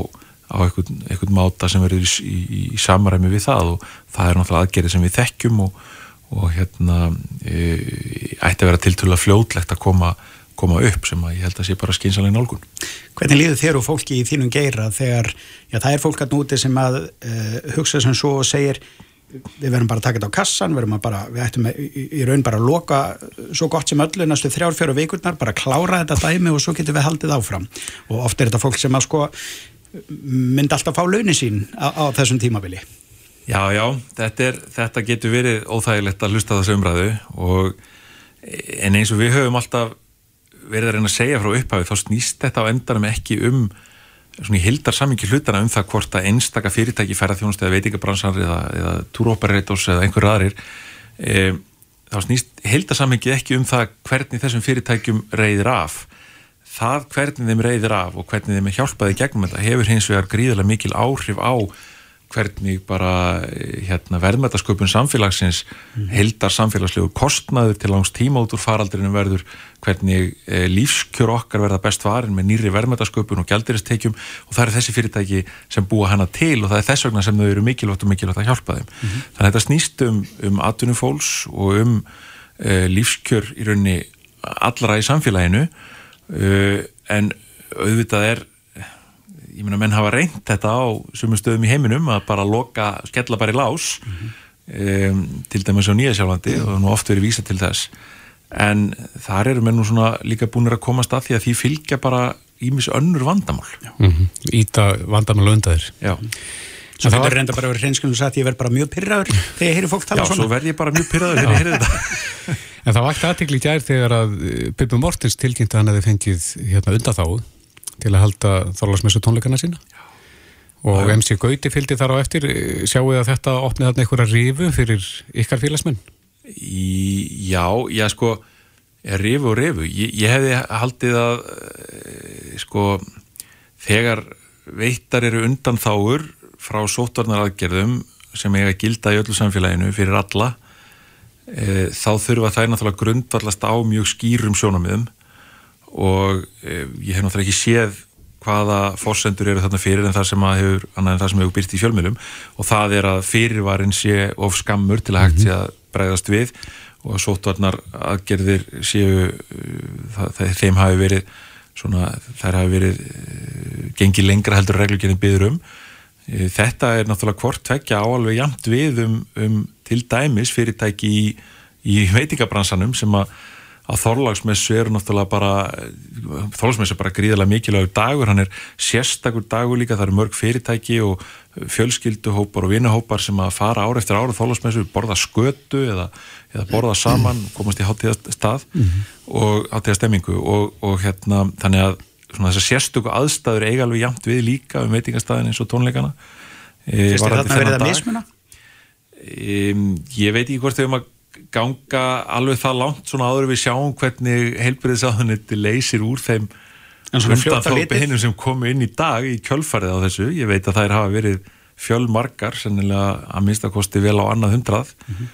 á einhvern, einhvern máta sem verður í, í, í samaræmi við það og það er náttúrulega aðgerðir sem við þekkjum og, og hérna e, ætti að vera tiltölu að fljótlegt að koma, koma upp sem að ég held að sé bara skynsalegin álgun. Hvernig líður þér og fólki í þínum geira þegar, já það er fólk að núti sem að uh, hugsa sem svo og segir við verðum bara að taka þetta á kassan, við, bara, við ættum í, í raun bara að loka svo gott sem öllu næstu þrjár, fjóru vikurnar, bara klára þetta dæmi og svo getum við haldið áfram og oft er þetta fólk sem að sko myndi alltaf fá launin sín á, á þessum tímabili. Já, já, þetta, er, þetta getur verið óþægilegt að hlusta þessu umræðu og en eins og við höfum alltaf verið að reyna að segja frá upphafið þá snýst þetta á endanum ekki um svona í hildar samingi hlutana um það hvort að einstaka fyrirtæki ferðarþjónust eða veitingabransar eða, eða túrópereitos eða einhver aðrir e, þá snýst hildar samingi ekki um það hvernig þessum fyrirtækjum reyðir af. Það hvernig þeim reyðir af og hvernig þeim er hjálpaði gegnum þetta hefur hins vegar gríðarlega mikil áhrif á hvernig bara hérna, verðmætasköpun samfélagsins mm. heldar samfélagslegu kostnaður til langs tíma út úr faraldrinu verður hvernig e, lífskjör okkar verða best varin með nýri verðmætasköpun og gældiristekjum og það er þessi fyrirtæki sem búa hana til og það er þess vegna sem þau eru mikilvægt og mikilvægt að hjálpa þeim. Mm -hmm. Þannig að þetta snýst um, um atvinnufólks og um e, lífskjör í raunni allra í samfélaginu e, en auðvitað er ég meina menn hafa reynd þetta á sumum stöðum í heiminum að bara loka, skella bara í lás mm -hmm. um, til dæmis á Nýjasjálfandi mm -hmm. og nú oft verið vísa til þess en þar eru menn nú svona líka búinir að komast að því að því fylgja bara ímis önnur vandamál mm -hmm. Íta vandamál undaðir Já Svo það var reynda bara að vera hreinskjölum að ég verð bara mjög pyrraður þegar ég heyri fólk tala Já, svona Já, svo verð ég bara mjög pyrraður þegar ég heyri þetta (laughs) En það vakti aðtikli í gær þegar að Pippi Mortens tilkynnti hann að þið fengið hérna undan þá til að halda þorlarsmessu tónleikana sína. Og ja. MC Gauti fylgdi þar á eftir. Sjáu að þetta opnið þarna einhverja rifu fyrir ykkar félagsmenn? Já, já sko rifu og rifu, ég, ég hefði haldið að sko þegar veittar eru undan þáur frá sótvarnar aðgerðum sem eiga gilda í öllu samfélaginu fyrir alla e, þá þurfa þær náttúrulega grundvallast á mjög skýrum sjónamiðum og e, ég hef náttúrulega ekki séð hvaða fórsendur eru þarna fyrir en það sem hefur, það hefur byrst í fjölmjölum og það er að fyrirvarin sé of skammur til að hægt sé að bregðast við og að sótvarnar aðgerðir séu það, þeim hafi verið svona, þær hafi verið gengið lengra heldur reglugjörðin byður um. Þetta er náttúrulega hvort tvekja áalveg jamt við um, um til dæmis fyrirtæki í, í veitingabransanum sem að að þorlagsmessu eru náttúrulega bara þorlagsmessu er bara gríðarlega mikilvægur dagur, hann er sérstakur dagur líka, það eru mörg fyrirtæki og fjölskylduhópar og vinahópar sem að fara ár eftir ára þorlagsmessu, borða skötu eða, eða borða saman, komast í hátíðastað mm -hmm. og hátíðastemmingu og, og hérna þannig að þessar sérstöku aðstæður eiga alveg jamt við líka um veitingastæðin eins og tónleikana Fyrstu þarna verið að mismuna? Ég veit ekki hvort þau um að ganga alveg það langt svona áður við sjáum hvernig heilbyrðisáðuniti leysir úr þeim undanþópiðinum sem komu inn í dag í kjölfarið á þessu, ég veit að þær hafa verið fjölmarkar, sennilega að minnstakosti vel á annað hundrað mm -hmm.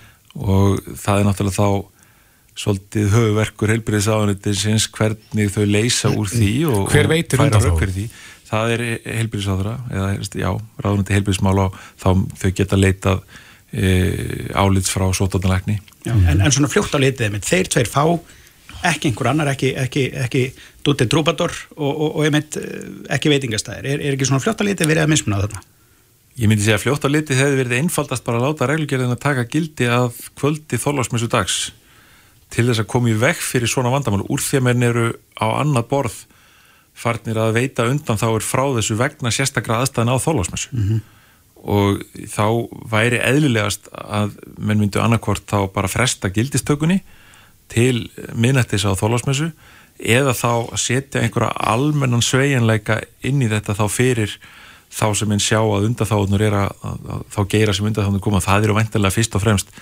og það er náttúrulega þá svolítið höfuverkur heilbyrðisáðuniti sinns hvernig þau leysa úr því og hver veitir þá? Það er heilbyrðisáðura eða já, ráðunandi heilbyrðismála þá þau geta leitað e, álits frá sótarnalækni en, en svona fljótt á litið þeir tveir fá ekki einhver annar, ekki, ekki, ekki Dutti Trúbador og, og, og meint eh, ekki veitingastæðir, er, er ekki svona fljótt á litið verið að mismuna þarna? Ég myndi segja að fljótt á litið hefði verið einfaldast bara að láta reglugjörðin að taka gildi að kvöldi þorlásmessu dags til þess að koma í vekk fyrir svona vandamál. Úr því að menn eru á annað borð farnir að veita undan þá er frá þessu vegna sérstakra aðstæðan á þorlásmessu mm -hmm og þá væri eðlilegast að menn myndu annarkvort þá bara fresta gildistökunni til minnættis á þólásmessu eða þá setja einhverja almennan sveiginleika inn í þetta þá fyrir þá sem einn sjá að undatháðnur er að, að, að þá geira sem undatháðnur koma það eru vendilega fyrst og fremst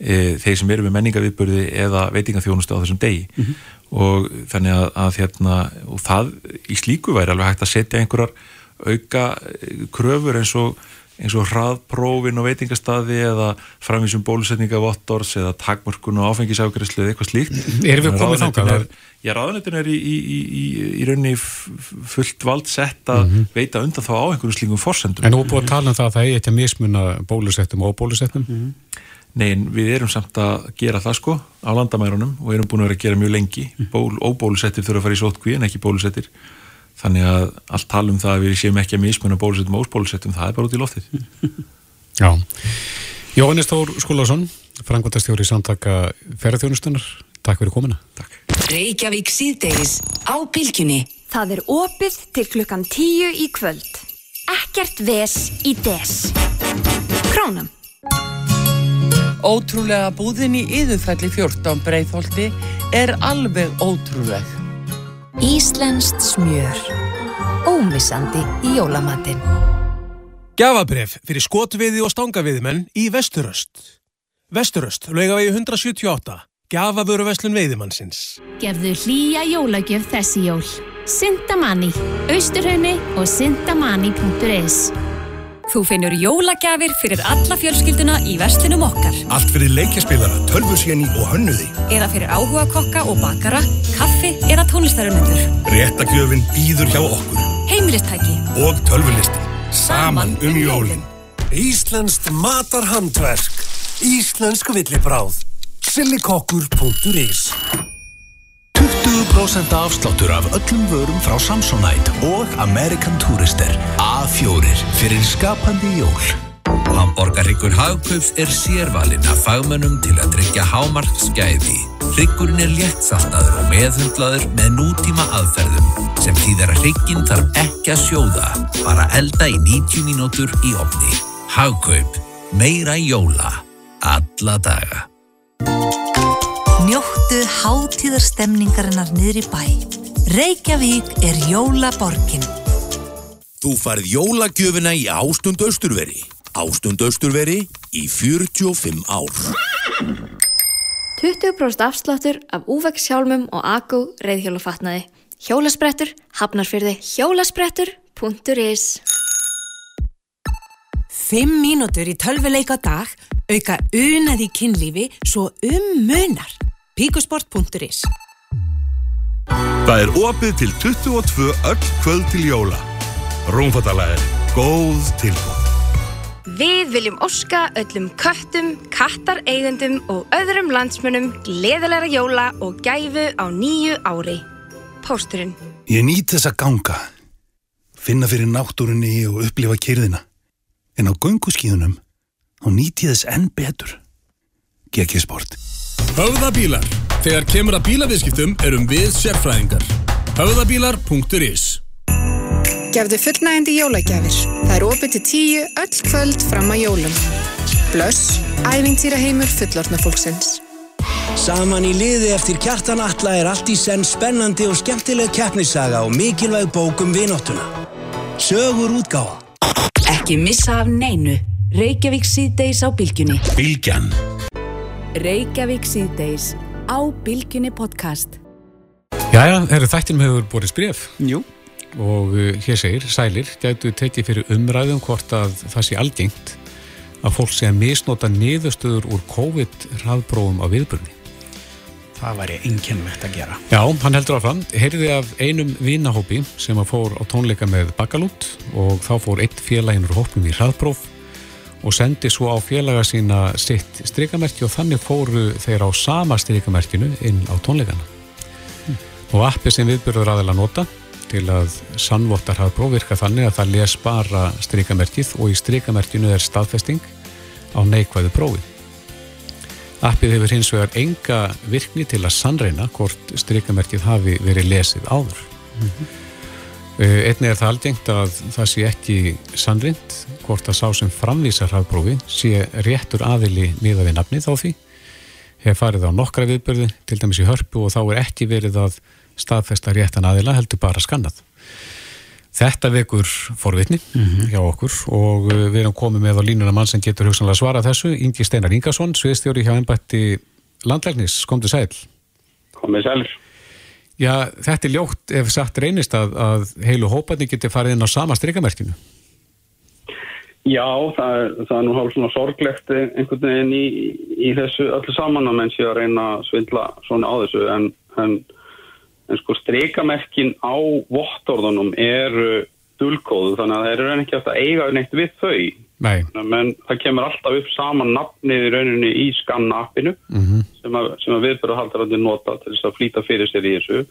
e, þeir sem eru með menningaviðbörði eða veitingaþjónustu á þessum degi mm -hmm. og þannig að, að hérna, og það í slíku væri alveg hægt að setja einhverjar auka e, kröfur eins og eins og hraðprófin og veitingastadi eða framvísum bólusetningavottors eða takmörkun og áfengisákvæðislu eða eitthvað slíkt. Erum við komið þákað? Já, ráðanetin er í, í, í, í rauninni fullt vald sett að mm -hmm. veita undan þá á einhverju slíkum fórsendum. En þú búið að tala um það að það er eitthvað mismun að bólusettum og bólusettum? Mm -hmm. Nei, við erum samt að gera það sko á landamærunum og erum búin að vera að gera mjög lengi. Mhm. Ból, óbólusettir þurfa að fara í sótkví en ekki bólusettir þannig að allt talum það að við séum ekki að mismunna bólusettum og óspólusettum, það er bara út í loftið. (laughs) Já. Jóhannes Tór Skúlason, frangvöldastjóri samtaka ferðarþjónustunar Takk fyrir komina Takk. Reykjavík síðdeis á bylginni Það er opið til klukkan tíu í kvöld. Ekkert ves í des. Krónum Ótrúlega búðin í yðurfælli 14 breyðholti er alveg ótrúleg Íslenskt smjör. Ómissandi í jólamatinn. Gjafabref fyrir skotviði og stangaviðimenn í Vesturöst. Vesturöst, laugavegi 178. Gjafavöru veslun veiðimannsins. Gefðu hlýja jólagjöf þessi jól. Sintamani, Austurhaunni og sintamani.is Þú finnur jólagjafir fyrir alla fjölskylduna í verslinum okkar. Allt fyrir leikjaspilara, tölvusjeni og hönnuði. Eða fyrir áhuga kokka og bakara, kaffi eða tónlistarunendur. Réttagjöfin býður hjá okkur. Heimilistæki. Og tölvulistin. Saman um jólin. Íslenskt matarhandverk. Íslensk villibráð. Silikokkur.is 20% afsláttur af öllum vörum frá Samsonite og American Tourister A4 fyrir skapandi jól. Hamborgarryggur Hagkaups er sérvalinn af fagmönnum til að tryggja hámark skæði. Ryggurinn er léttsaltaður og meðhundlaður með nútíma aðferðum sem þýðar að rygginn þarf ekki að sjóða, bara elda í 90 mínútur í opni. Hagkaup. Meira jóla. Alla daga. Njóttu hátíðarstemningarinnar niður í bæ. Reykjavík er jólaborgin. Þú farið jólagjöfina í Ástund Östurveri. Ástund Östurveri í 45 ár. 20% afsláttur af úvegshjálmum og akku reyðhjólafatnaði. Hjólasprettur, hafnarfyrði, hjólasprettur.is Fimm mínútur í tölvuleik á dag auka unað í kynlífi svo um munar. Píkusport.is Það er opið til 22 öll kvöld til jóla. Rúmfattalæðir. Góð tilbúð. Við viljum óska öllum köttum, kattareigendum og öðrum landsmönnum gleðilega jóla og gæfu á nýju ári. Pósturinn. Ég nýt þess að ganga. Finna fyrir náttúrunni og upplifa kyrðina. En á gönguskíðunum, þá nýt ég þess enn betur. GG Sport. Höfðabílar. Þegar kemur að bílaviðskiptum erum við sérfræðingar. Höfðabílar.is Gefðu fullnægandi jólagjafir. Það er opið til tíu öll kvöld fram að jólum. Blöss, ævintýraheimur fullorðna fólksins. Saman í liði eftir kjartan Alla er allt í senn spennandi og skemmtileg keppnissaga og mikilvæg bókum viðnottuna. Sögur útgáða. Ekki missa af neinu. Reykjavík síðdeis á bylgjunni. Bylgjan. Reykjavík síðdeis á bylgjunni podcast. Jæja, eru þættinum hefur borðið spref. Jú. Og uh, hér segir, sælir, gætu tekið fyrir umræðum hvort að það sé algengt að fólk sé að misnota niðurstöður úr COVID-hraðbrófum á viðburni. Það væri einkennlegt að gera. Já, hann heldur áfram. Heyrði af einum vinahópi sem að fór á tónleika með Bakalút og þá fór eitt félaginn úr hópum í hraðbróf og sendi svo á félaga sína sitt strikamerki og þannig fóru þeir á sama strikamerkinu inn á tónleikana. Hmm. Og appi sem viðbyrður aðeins nota til að sannvottar hafa prófvirka þannig að það les bara strikamerkið og í strikamerkinu er staðfesting á neikvæðu prófi. Appið hefur hins vegar enga virkni til að sannreina hvort strikamerkið hafi verið lesið áður. Mm -hmm. Einnig er það algengt að það sé ekki sannrind hvort að sá sem framvísar hraðprófi sé réttur aðili miða við nafnið á því. Hef farið á nokkra viðbörði, til dæmis í hörpu og þá er ekki verið að staðfesta réttan aðila heldur bara skannað. Þetta vekur forvitni mm -hmm. hjá okkur og við erum komið með á línuna mann sem getur hugsanlega svara þessu, Ingi Steinar Ingarsson, sviðstjóri hjá ennbætti landlæknis, kom til sæl. Komið sæl. Já, þetta er ljótt ef sagt reynist að, að heilu hóparni getur farið inn á sama strikamerkinu. Já, það er, það er nú hálf svona sorglegt einhvern veginn í, í þessu öllu saman að menn sé að reyna að svindla svona á þessu en, en, en sko streikamerkin á vottorðunum eru dulkóðu þannig að það eru ekki alltaf eiga neitt við þau. Nei. Men það kemur alltaf upp saman nafnið í rauninni í skanna appinu mm -hmm. sem, að, sem að viðbyrðuhaldarandi nota til þess að flýta fyrir sér í þessu.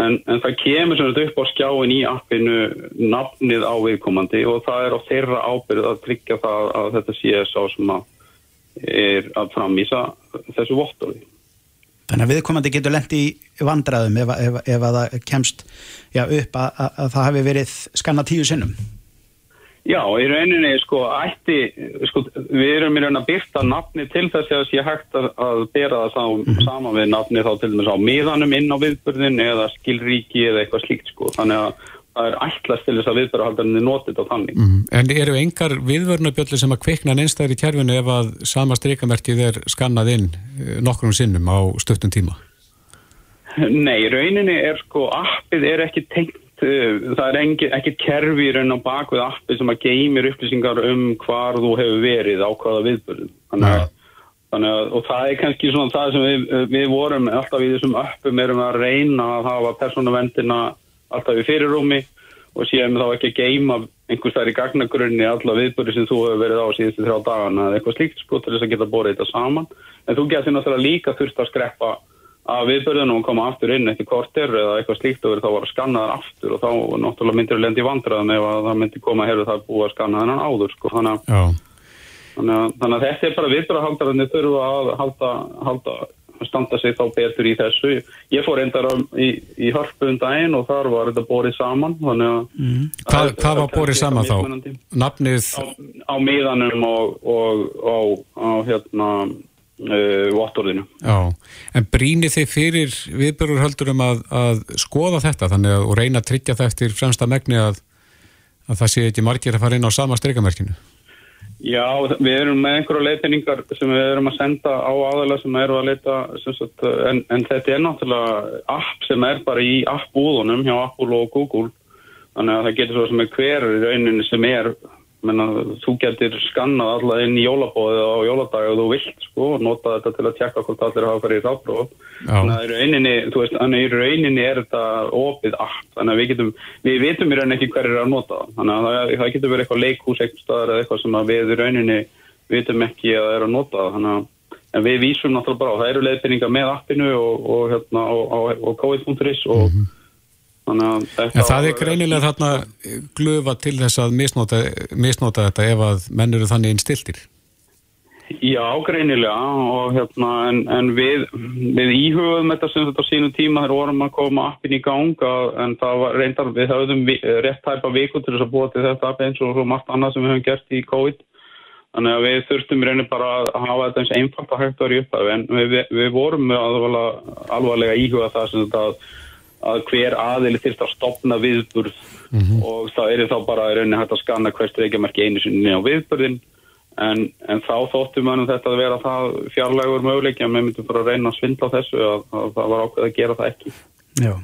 En, en það kemur sem þetta upp á skjáin í appinu nafnið á viðkomandi og það er á þeirra ábyrð að tryggja það að þetta sé sá sem að er að framvísa þessu vottorði. Þannig að viðkomandi getur lendi í vandraðum ef, ef, ef að það kemst já, upp að, að, að það hefur verið skanna tíu sinnum. Já, í rauninni, sko, ætti, sko, við erum í rauninni að byrta nafni til þess að sé hægt að, að bera það sá, mm -hmm. saman við nafni þá til dæmis á miðanum inn á viðbörðin eða skilríki eða eitthvað slíkt, sko. Þannig að það er ætlast til þess að viðbörðahaldarinn er notið á þannig. Mm -hmm. En eru engar viðvörnabjöldur sem að kveikna neinstæðir í kjærfinu ef að sama streikamerkið er skannað inn nokkrum sinnum á stöttum tíma? Nei, rauninni er sko, appið er ekki tengt, uh, það er engi, ekki kerfi í raun á bakvið appið sem að geymir upplýsingar um hvar þú hefur verið á hvaða viðbörðum. Þannig að, þannig að, og það er kannski svona það sem við, við vorum alltaf í þessum appum erum að reyna að hafa persónavendina alltaf í fyrirrúmi og séum þá ekki að geyma einhvers þær í gagnagrunni alla viðbörði sem þú hefur verið á síðustu þrjá dagana eða eitthvað slíkt sko til þess að geta borðið þetta saman. En þú getur náttúrulega líka þurft að skreppa að viðbörðunum og koma aftur inn eftir korter eða eitthvað slíkt og verið þá að skanna þar aftur og þá náttúrulega myndir þú lendi vandraðum ef að það myndi koma að herru það búið að skanna þennan áður sko. Þannig að, þannig að, þannig að þetta er bara viðbörðahaldarinn standa sig þá betur í þessu. Ég fór reyndar í, í hörpun daginn og þar var þetta borið saman. Mm. Hvað, hvað var borið saman þá? Nafnið, á miðanum og, og, og á hérna uh, vottorðinu. já, en brýni þið fyrir viðbörurhöldurum að, að skoða þetta þannig að reyna að tryggja það eftir fremsta megni að, að það sé ekki margir að fara inn á sama streikamerkinu. Já, við erum með einhverju leitinningar sem við erum að senda á aðeila sem eru að leita sagt, en, en þetta er náttúrulega app sem er bara í appbúðunum hjá Apple og Google. Þannig að það getur svo sem er hver í rauninni sem er menna, þú getur skannað alla inn í jólabóðið á jóladag ef þú vilt sko og nota þetta til að tjekka hvort allir hafa farið í ráðbróð þannig að í rauninni, er þetta opið app þannig að við getum, við vitum í rauninni ekki hver er að nota þannig að það, það getur verið eitthvað leikhús eitthvað staðar eða eitthvað sem við í rauninni vitum ekki að er að nota þannig að en við vísum náttúrulega bara á það eru leiðbyrningar með appinu og, og hérna og, og, og covid.is og að þetta En það er greinilega þarna glöfa til þess að misnota, misnota þetta ef að menn eru þannig innstiltir. Já, greinilega og hérna en, en við, við íhugum þetta sem þetta á sínum tíma þegar vorum að koma appin í gang að, en það var reyndar við höfðum vi, rétt tæpa viku til þess að búa til þetta app eins og margt annað sem við höfum gert í COVID þannig að við þurftum rauninni bara að hafa þetta eins einfalt að hægt að vera í upphafi en við, við, vorum alvarlega íhuga það sem þetta að, að hver aðili þyrst að stopna viðburð og það er þá bara í rauninni hægt að skanna hvert reykjamarki einu sinni á viðburðin en, en þá þóttum við þetta að vera það fjarlægur möguleik að við myndum bara að reyna að svindla þessu að, að það var ákveð að gera það ekki. Já.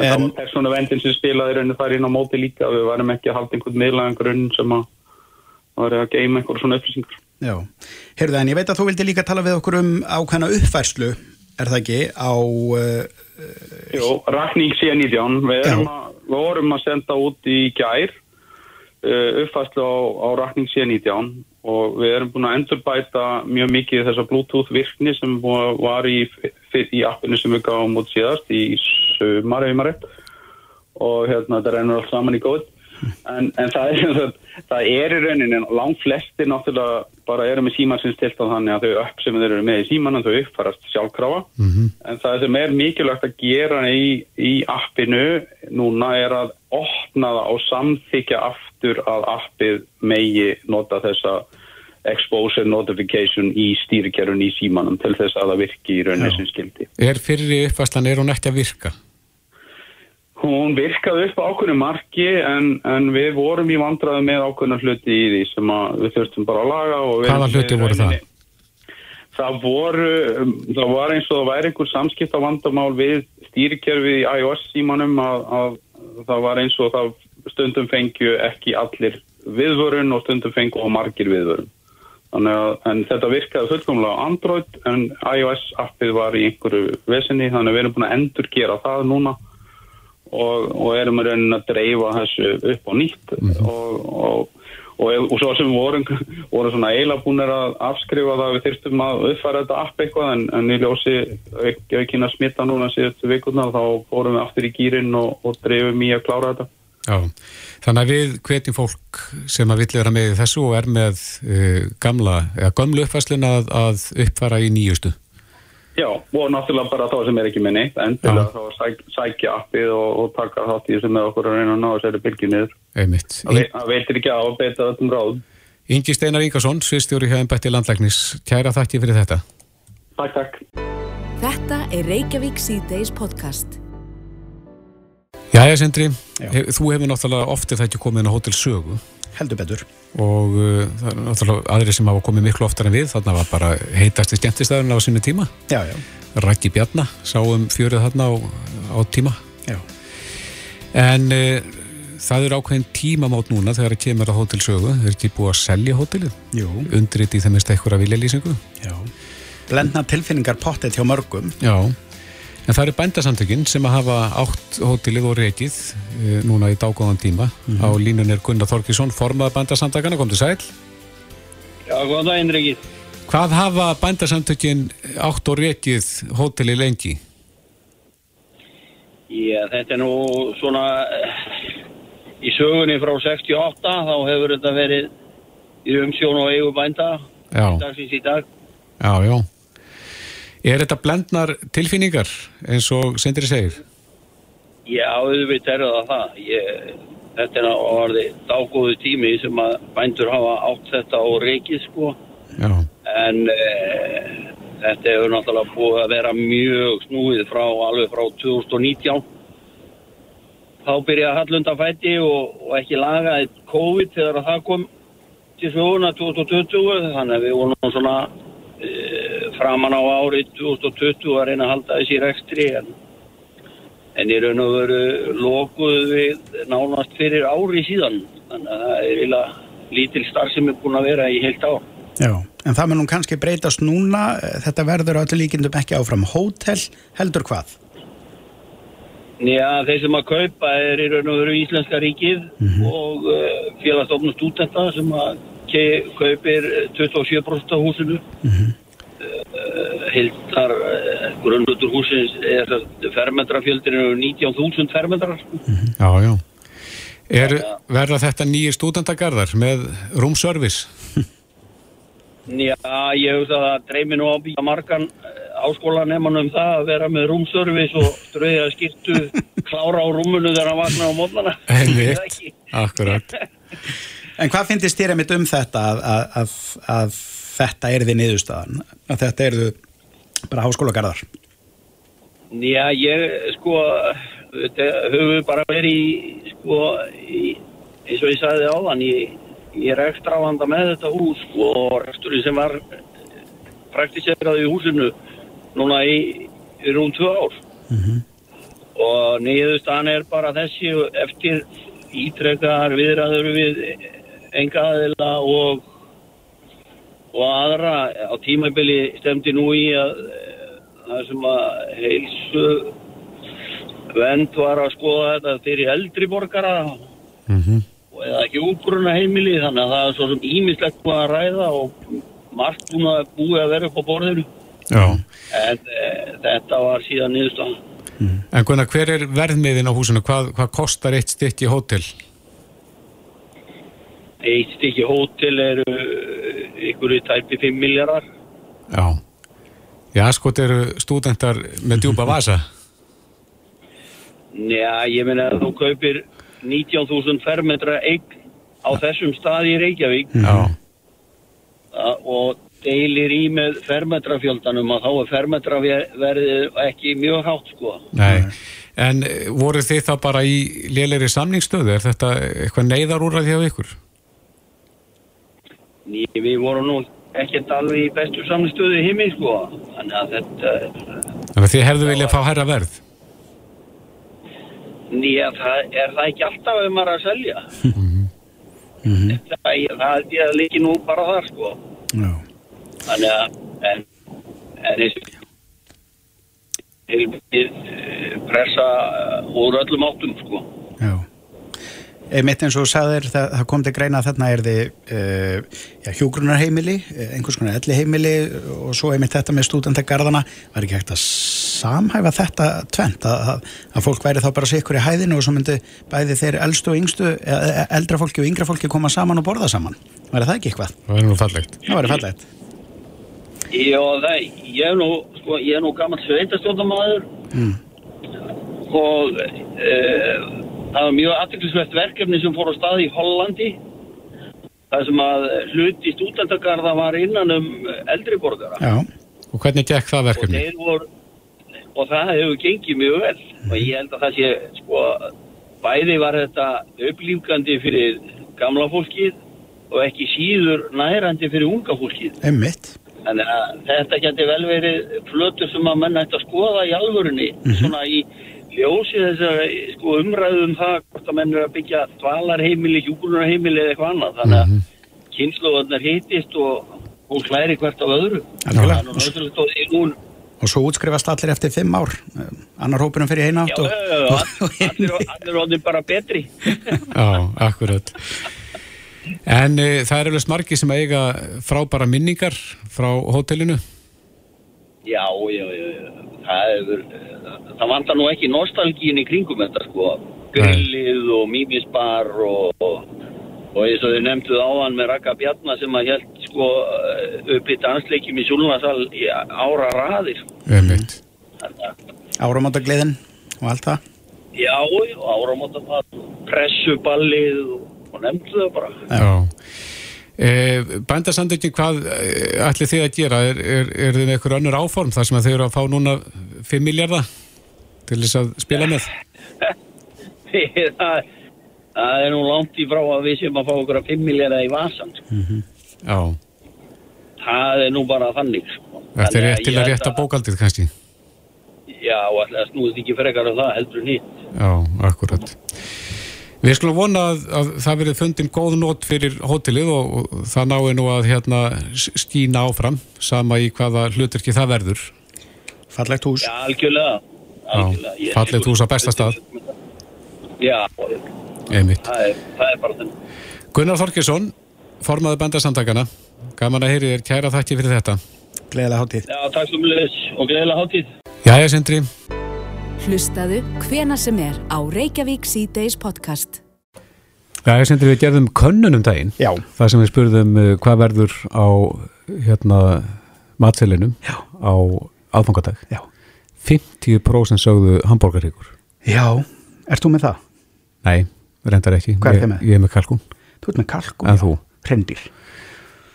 en það var persónu vendin sem spilaði í rauninni þar inn á móti líka. Við varum ekki að halda einhvern miðlagan grunn sem að var að geima einhver svona upplýsingar. Já, heyrðu en ég veit að þú vildi líka tala við okkur um ákveðna uppfærslu, er það ekki, á... Uh, Jú, rakning síðan 19, við, að, við vorum að senda út í gær uh, uppfærslu á, á rakning síðan 19 og við erum búin að endurbæta mjög mikið þessa Bluetooth virkni sem var í, í appinu sem við gáum út síðast í sumar, og hérna þetta rennur allt saman í góð en, en það, er, það, það er í rauninni langt flestir náttúrulega bara eru með síman sem stilt á þannig að þau upp sem þeir eru með í símanum þau uppfarast sjálfkrafa en það sem er mikilvægt að gera í, í appinu núna er að opna það og samþykja aftur að appið megi nota þessa exposure notification í stýrikerun í símanum til þess að það virki í rauninni sem skildi. Er fyrir uppfæslan, er hún ekki að virka? Hún virkaði upp á ákveðinu marki en, en við vorum í vandraði með ákveðinu hluti í því sem við þurftum bara að laga. Hvaða hluti voru það? Það voru, um, það var eins og það væri einhver samskipta vandamál við stýrikerfið í iOS símanum að, að það var eins og það stundum fengju ekki allir viðvörun og stundum fengju og margir viðvörun. Þannig að en þetta virkaði fullkomlega á Android en iOS appið var í einhverju vesinni þannig að við erum búin að endur gera það núna og, og erum að raunin að dreifa þessu upp á nýtt og, og, og, og svo sem vorum, (laughs) vorum svona eiginlega búin að afskrifa það að við þyrstum að uppfæra þetta app eitthvað en, en í ljósi ekki að smita núna síðustu vikurnar þá fórum við aftur í gýrin og, og dreifum í að klára þetta. Já, þannig að við hvetjum fólk sem að vill vera með þessu og er með uh, gamla, eða gömlu uppfæslun að, að uppfæra í nýjustu. Já, og náttúrulega bara þá sem er ekki með neitt endilega þá að sæk, sækja appið og, og taka þátt í þessu með okkur að reyna að ná að setja bylgið niður. Einmitt. Það það veitir ekki á að beita öllum ráðum. Ingi Steinar Ingarsson, sviðstjóri hjá Embætti Landlæknis, kæra þakki fyrir þetta. Takk, takk. Þetta er Reykjavík C-Days podcast. Jæja, Sindri, hef, þú hefur náttúrulega oftið þetta komið inn á Hótel Sögu. Heldur betur. Og uh, það er náttúrulega aðri sem hafa komið miklu oftar en við, þarna var bara heitasti skemmtistæðurinn á sínu tíma. Já, já. Raggi Bjarna sáum fjörið þarna á, á tíma. Já. en uh, það er ákveðin tímamót núna þegar það kemur að hótelsögu þeir eru ekki búið að selja hótelið? Undrit í þeim mest eitthvað vilja lýsingu blendna tilfinningar pottet hjá mörgum. Já, en það eru bændasamtökin sem að hafa átt hótelið og reikið e, núna í dágóðan tíma Mhm. á línun er Gunnar Þorkísson formaða bændasamtakana, kom til sæl Já, góðan daginn, Ríkir. Hvað hafa bændasamtökin átt og reikið hótelið lengi? Já, þetta er nú svona eh, í sögunni frá 68 þá hefur þetta verið í umsjón og eigu bænda Já. dagsins í dag. Já, já Er þetta blendnar tilfinningar eins og Sindri segir? Já, auðvitað er það það. Ég, þetta er orðið dágóðu tími sem að bændur hafa átt þetta og reikið sko. Já. En e, þetta hefur náttúrulega búið að vera mjög snúið frá alveg frá 2019. Þá byrjaði Hallunda fætti og, og ekki lagaði COVID þegar það kom til söguna 2020. Þannig að við vorum svona framan á árið 2020 að reyna að halda þessi rekstri en, en í raun og veru lokuðu við nánast fyrir ári síðan. Þannig að það er eiginlega lítil starf sem er búin að vera í heilt ár. Já, en það mun kannski breytast núna, þetta verður öllu líkindum ekki áfram hótel, heldur hvað? Já, þeir sem að kaupa er í raun og veru Íslenska ríkið og uh, félagstofnum stúdenta sem að ke- kaupir 27% af húsinu. Uh, Hildar uh, grunnlutur húsins er fermetrafjöldinu 19.000 fermetrar. Já, já Er, verða þetta nýjir stúdendagarðar með roomservice? Já, ég hugsa að það dreymi nú á býja margan áskólanemann um það að vera með rúmservice og ströðja skirtu klára á rúmunu þegar hann vaknar á mótnana. Einmitt, (laughs) akkurat En hvað finnst þér einmitt um þetta að, að, að, að þetta er þið niðurstaðan? Að þetta eru bara háskólagarðar? Já, ég, sko, höfum bara verið í, sko, í, eins og ég sagði áðan, ég, ég er ekstra vanda með þetta hús, sko, og reksturinn sem var praktiserað í húsinu núna í, í rúm tvö ár. Og niðurstaðan er bara þessi eftir ítrekkaðar viðræður við enga aðila og, og aðra á tímabili stemdi nú í að eh, það sem að heilsu vend var að skoða þetta fyrir eldri borgara og eða ekki útgrunna heimili þannig að það er svo sem ímislegt búið að ræða og margt búið að vera upp á borðinu en e, þetta var síðan niðurstaðan En Gunnar, hver er verðmiðin á húsinu? Hvað, hvað kostar eitt stykki hótel? Eitt stykki hótel eru ykkur í tæpi 5 miljardar Já. Já, sko, þetta eru stúdentar með djúpa vasa. (laughs) Já, ég meina að þú kaupir 19.000 fermetra eign á þessum staði í Reykjavík. Já. A- og deilir í með fermetrafjöldanum að þá er fermetraverðið ekki mjög hátt sko. Nei, en eh, voru þið þá bara í lélegri samningsstöðu? Er þetta eitthvað neyðarúrað hjá ykkur? Ný, við vorum nú ekkert alveg í bestu samlistöðu í heimi sko. Þannig að þetta, Þannig að þið hefðu viljað fá hærra verð? nýja, það er það ekki alltaf er að selja. það, ég- það held ég að líki nú bara þar sko. Já. Þannig að, en, en eins og heilmikið eh, pressa eh, úr öllum áttum sko. Einmitt eins og sagðir, það, það kom til greina að þarna er þið uh, já, hjúgrunarheimili, eh, einhvers konar elliheimili og svo einmitt þetta með stúdendagarðana. Var ekki hægt að samhæfa þetta tvent, að, að, að fólk væri þá bara sikkur í hæðinu og svo myndi bæði þeir elstu og yngstu, eh, eldra fólki og yngra fólki koma saman og borða saman. Var það ekki eitthvað? Það verður nú fallegt. Það var fallegt. Já, það, ég er nú, sko, ég er nú gammal sveitastjórnamaður Mm. og e, það var mjög aðteklisvert verkefni sem fór á stað í Hollandi það sem að hluti stúdendagarða var innan um eldri borgara Já. Og hvernig gekk það og verkefni? þeir voru og það hefur gengið mjög vel og ég held að það sé sko, bæði var þetta upplýfgandi fyrir gamla fólkið og ekki síður nærandi fyrir unga fólkið Einmitt. Þannig að þetta geti vel verið flötur sem að menn ætti að skoða í alvörunni, svona í ljósi þessar sko, umræðu um það hvort að menn er að byggja dvalarheimili, hjúgrunarheimili eða eitthvað annað. Þannig að kynsluðarnar hittist og hún hlæri hvert af öðru. Nú náttúrulega og svo útskrifast allir eftir fimm ár. Annar hópurinn fyrir eina átt og... já, allir, allir orðin bara betri. (laughs) Já, akkurat. En e, það er alveg margir sem eiga frábæra minningar frá hótelinu. Já, já, já. Það, hefur, það vantar nú ekki nostalgín í kringum þetta sko. Grillið og mímisbar og, og, eins og þau nefnduð áðan með Raka Bjarnar sem að held sko upp í dansleikjum í Súlunasal í ára raðir. Einmitt. Áramótagleðin og allt það. Já, já, áramóta pressuballið og, og nefndu það bara. Já. E, Bændasandökin, hvað e, ætli þið að gera? Er, er, er þið með eitthvað önnur áform þar sem þið eru að fá núna 5 miljardar til þess að spila með? (laughs) það, það er nú langt í frá að við séum að fá okkur að 5 miljardar í vasan. Sko. Já. Það er nú bara þannig. Sko. Þetta er rétt til að rétta bókaldið kannski. Já, að snúðist ekki frekar af það heldur nýtt. Já, akkurat. Við skulum vona að, að það verið fundin góð nót fyrir hótelið og, og það náir nú að hérna s- skína áfram sama í hvaða hluturki það verður. Fallegt hús. Já, algjörlega. algjörlega. Já, fallegt hús á besta stað. Já, Einmitt. það er, það er bara þenn. Gunnar Þorkesson, formaður bændasamtakana. Gaman að heyri þér, kæra þakki fyrir þetta. Gleðilega hátíð. Já, takk svo mjög og gleðilega hátíð. Jæja, Sindri. Hlustaðu hvena sem er á Reykjavík C-Days podcast. Jæja, Sindri, við gerðum könnun um daginn. Já. Það sem við spurðum uh, hvað verður á hérna matselinum Já. á aðfangadag. Já. 50% sögðu hambúrgaríkur. Já, ert þú með það? Nei, reyndar ekki. Hvað er Ég- þið með? Ég er með kalkún. Þú ert með kalkún, En já. þú? Hreindýr.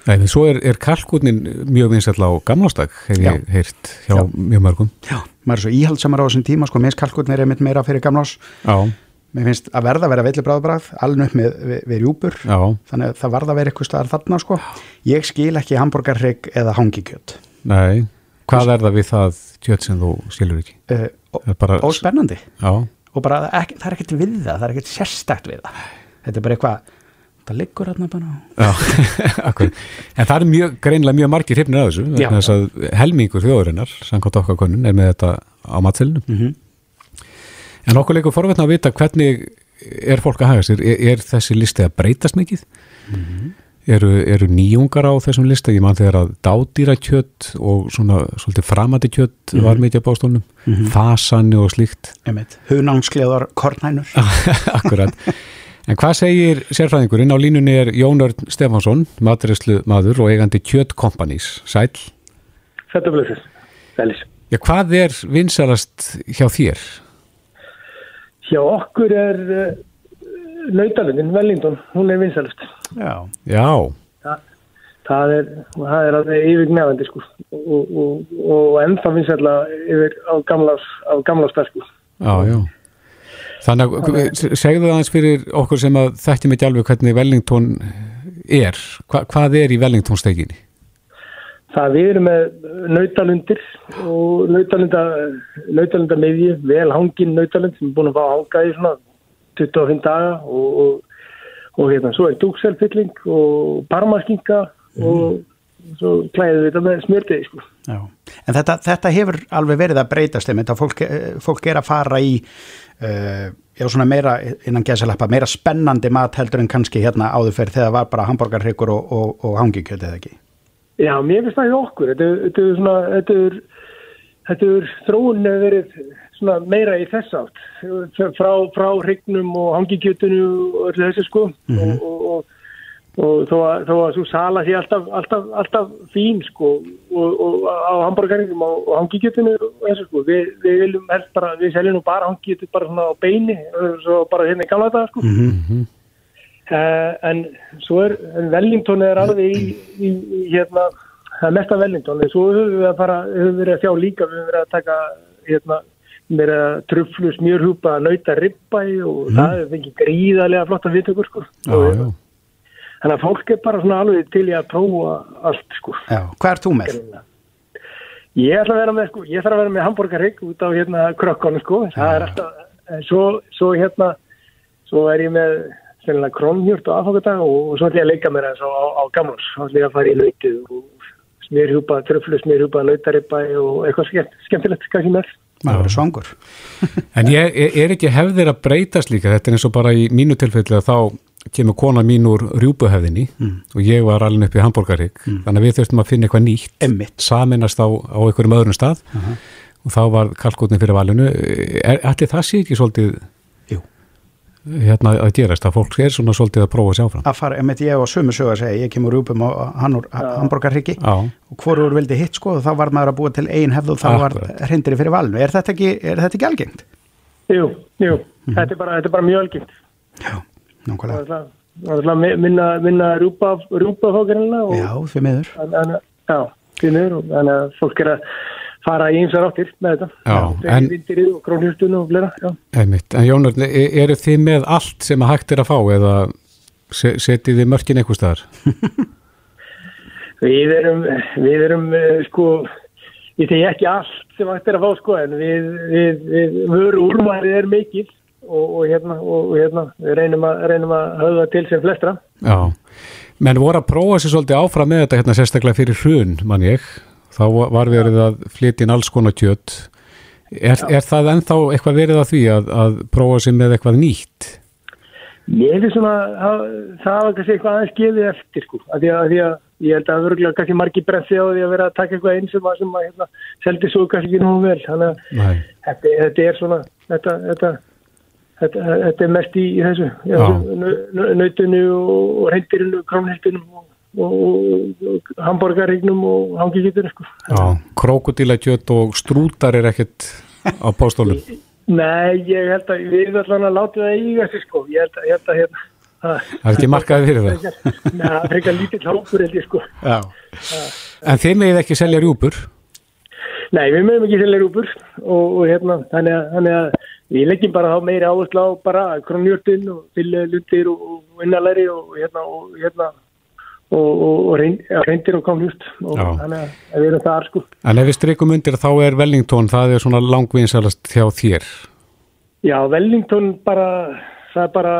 Nei, en svo er, er kalkúnin mjög vinsall á gamlástag, hef ég Já. heyrt hjá Já. mjög mörgum. Já. Maður er svo íhaldsamar á þessum tíma, sko, minnst kalkún er einmitt meira fyrir gamlás. Já. Mér finnst að verða að vera veitli bráðbræð, alveg upp með, við, við rjúpur. Já. Þannig að það varða að vera eitthvað staðar þarna, sko. Ég skil ekki hambúrgarrygg eða hangikjöt. Nei, hvað er það við það kjöt sem þú skilur ekki? Uh, bara... og spennandi. Já. Og bara, ekki, það er ekkert við það, það er ekkert sérstætt við það. Þetta er bara eitthvað, það liggur hérna bara. (laughs) En það er mjög, greinlega mjög margir hrifnir af þessu, Já. þess að helmingur þjóðurinnar, samkvæmt okkar konun, er með þetta á matselinu. Mhm. En okkur leikur forvetna að vita hvernig er fólk að haga sér, er, er þessi listi að breytast mikið? Mhm. Eru, eru nýjungar á þessum lista? Ég man þegar að dádýra kjött og svona svolítið framandi kjött Mhm. var mikið á bástónum, Mhm. fasanni og slíkt. Einmitt, hunángskleðar kornænur. (laughs) Akkurat. En hvað segir sérfræðingurinn? Á línunni er Jón Örn Stefánsson, maturislu maður og eigandi Kjöt Companies. Sæl. Þetta blöðsir, sælis. Já, hvað er vinsalast hjá þér? Hjá okkur er uh, nautalundin, Wellington, hún er vinsalust. Já. Já, Þa, það er, það er alveg yfir nefandi sko og, og, og ennþá vinsalla yfir á gamlás, á gamlástar sko. já, já. Þannig að segðu það aðeins fyrir okkur sem að þekkjum ekki alveg hvernig Wellington er. Hva, hvað er í Wellington stekinni? Það við erum með nautalundir og nautalunda, nautalunda miðju, vel hangin nautalund sem er búin að fá að hanga í svona 25 daga og, og, og hérna, svo er dúkselfylling og parmaskinga og svo klæðum við þetta með smjörtiði sko. Já. En þetta, þetta hefur alveg verið að breytast að fólk, eh, fólk er að fara í uh, já, svona meira innan gæsalappa, meira spennandi mat heldur en kannski hérna áður fyrir þegar var bara hambúrgarhryggur og, og, og hangikjöt eða ekki. Já, mér finnst það í okkur. Þetta er- þetta er svona, þetta er, þetta er þróun hefur verið svona meira í þess átt. Frá, frá hrygnum og hangikjötunu og öllu þessu sko. Mhm. og, og, og, og þó að, þó að svo sala sé alltaf, alltaf, alltaf fín sko og, og á hambúrgaringum og, og hangikjötunu og þessu sko. Vi, við viljum helst bara, við seljum nú bara hangikjötu bara svona á beini, svo bara hérna í gamla þetta sko. Mhm. Uh, en svo er en Wellington er alveg í, í, í hérna, það er mesta en svo höfum við að fara, höfum við verið að sjá líka við höfum verið að taka hérna meira truflu smjörhúpa nauta ribbæ og Mm. það er fengið gríðarlega flotta viðtökur sko já. Þannig að fólk er bara svona alveg til í að prófa allt sko Já, hvað er þú með? Ég ætla að vera með, sko, ég þarf að vera með hambúrgarrygg út á hérna krökkunum, sko. Það er alltaf, svo, svo hérna, svo er ég með sennilega krónhjört og aðfokadag og, og svo ætla ég að leika mér þess á, á, á gamlans. Þá ætla ég að fara í nautið og smýrhjúpa, tröflu smýrhjúpa, nautaribæ og eitthvað skemmt, skemmtilegt kannski með. maður verður svangur En ég er, er ekki hefðir að breytast líka, þetta er eins og bara í mínu tilfelli að þá kemur kona mín úr rjúbuhefðinni og ég var alveg upp í Hamburgarík þannig að við þurftum að finna eitthvað nýtt Einmitt. saminast á, á einhverjum öðrum stað. Og þá var kalkotni fyrir valinu. Ætli það sé ekki svolítið Jú. hérna að gerast að fólk er svona svolítið að prófa að sjá fram að fara, emitt ég og sömu sög að segja. Ég kemur úr Hamburgarryggi Já. og hvorur vildi hitt sko og þá var maður að búa til ein hefð og þá var hrindri fyrir valinu. Er þetta ekki, er þetta ekki algengt? Jú, jú, þetta, er bara, þetta er bara mjög algengt. Nákvæmlega. Það er mi- minna, minna rjúpa fókirina og... Já, því miður. Þannig, já, því miður og þannig að fólk er að fara í einsar áttir með þetta. Já, en... en- Vindirið og krónhjörstun og flera, já. Einmitt. En Jónar, e- eru þið með allt sem að hægt er að fá eða se- setið þið mörkin einhver staðar? (laughs) Við erum, við erum, eh, sko, ég segi ekki allt sem hægt er að fá, sko, en við, við, við vöru úrmærið er mikið og, og hérna, og, hérna, við reynum að, reynum að höfða til sem flestra. Já, menn voru að prófa sér svolítið áfram með þetta hérna sérstaklega fyrir hrun, mann ég. Þá va- var verið að flytja inn alls konar kjött. Er, er það ennþá eitthvað verið að því að, að prófa sér með eitthvað nýtt? Ég er svona, það það var kannski eitthvað aðeins gefið eftir, sko, að því að, að, því að ég held að örgulega kannski margi brensi á því að vera að taka eitthvað inn sem að, sem að hérna, seldi svo kannski ekki nú vel, þannig að þetta, þetta er svona, þetta, þetta, þetta, þetta er mest í, í þessu, nautinu og reyndirinu, krónhildinum og, og, og, hambúrgarregnum og hangikitinu, sko. Já, krokodíla kjött og strútar er ekkert á póstólum. (laughs) Nei, ég held að við ætlum að láta það eiga sig, sko, ég held að, ég held að, hérna, Það er ekki markaði fyrir það. Nei, það er frekar lítill hópur, held ég, sko. Já. En þið megið ekki selja rjúpur? Nei, við mögum ekki selja rúpur og, og hérna, þannig að, þannig að við leggjum bara þá meiri áherslu á bara kronjörtun og fylglutir og, og innalari og hérna og hérna og, og, og reyndir og kronjört og Já. þannig að við erum þar sko. En ef við strykum undir þá er Wellington, það er svona langvinsalast hjá þér. Já, Wellington bara, það bara,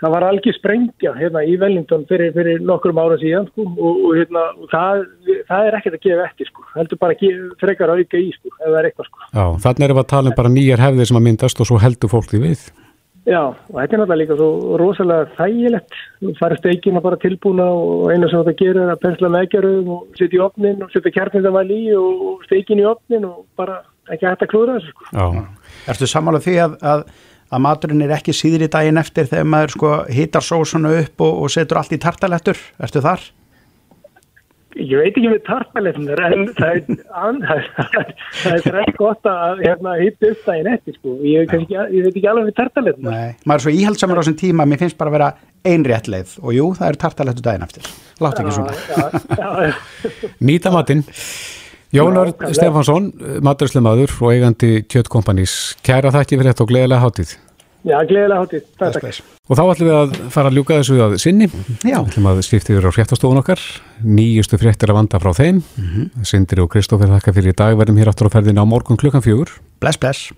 það var algjör sprengja hérna í Wellington fyrir, fyrir nokkrum ára síðan sko og, og hérna, það, það er ekkert að gefa eftir sko, heldur bara að gefa, frekar að auka í sko, ef það er eitthvað sko. Já, þannig erum við að tala um bara nýjar hefðir sem að myndast og svo heldur fólk því við. Já, og þetta er náttúrulega líka svo rosalega þægilegt. Þú farið steikina bara tilbúna og einu sem þetta gerir er að pensla meðgerðum og setja í opnin og setja kjarnindavæl í og steikin í opnin og bara ekki hægt að klúra þessu. Sko. Já. Ertu sammála því að, að, að maturinn er ekki síður í daginn eftir þegar maður sko hitar sósuna upp og, og setur allt í tartalettur? Ertu þar? Ég veit ekki með tartalettunar en það er, (laughs) er, það frætt gott að hérna, hitta upp daginn eftir. Sko. Ég, kannski, ég veit ekki alveg með tartalettunar. Nei. Maður er svo íhaldsamur á þessum tíma, mér finnst bara að vera einrétt leið og jú, það er tartalettu daginn eftir. Láttu ekki svona. Nýta matinn. Jónar Stefansson, maturslumadur og eigandi kjöttkompanís. Kæra þakki fyrir þetta og gleðilega hátíð. Já, gleðilega hátíð. Takk, takk. Og þá ætlum við að fara að ljúka þessu að sinni. Já. ætlum að skipta yfir á fréttastofun okkar. Nýjustu fréttir að vanda frá þeim. Sindri og Kristófur þakka fyrir í dag. Verðum hér aftur á ferðinu á morgun klukkan fjögur. Bless, bless.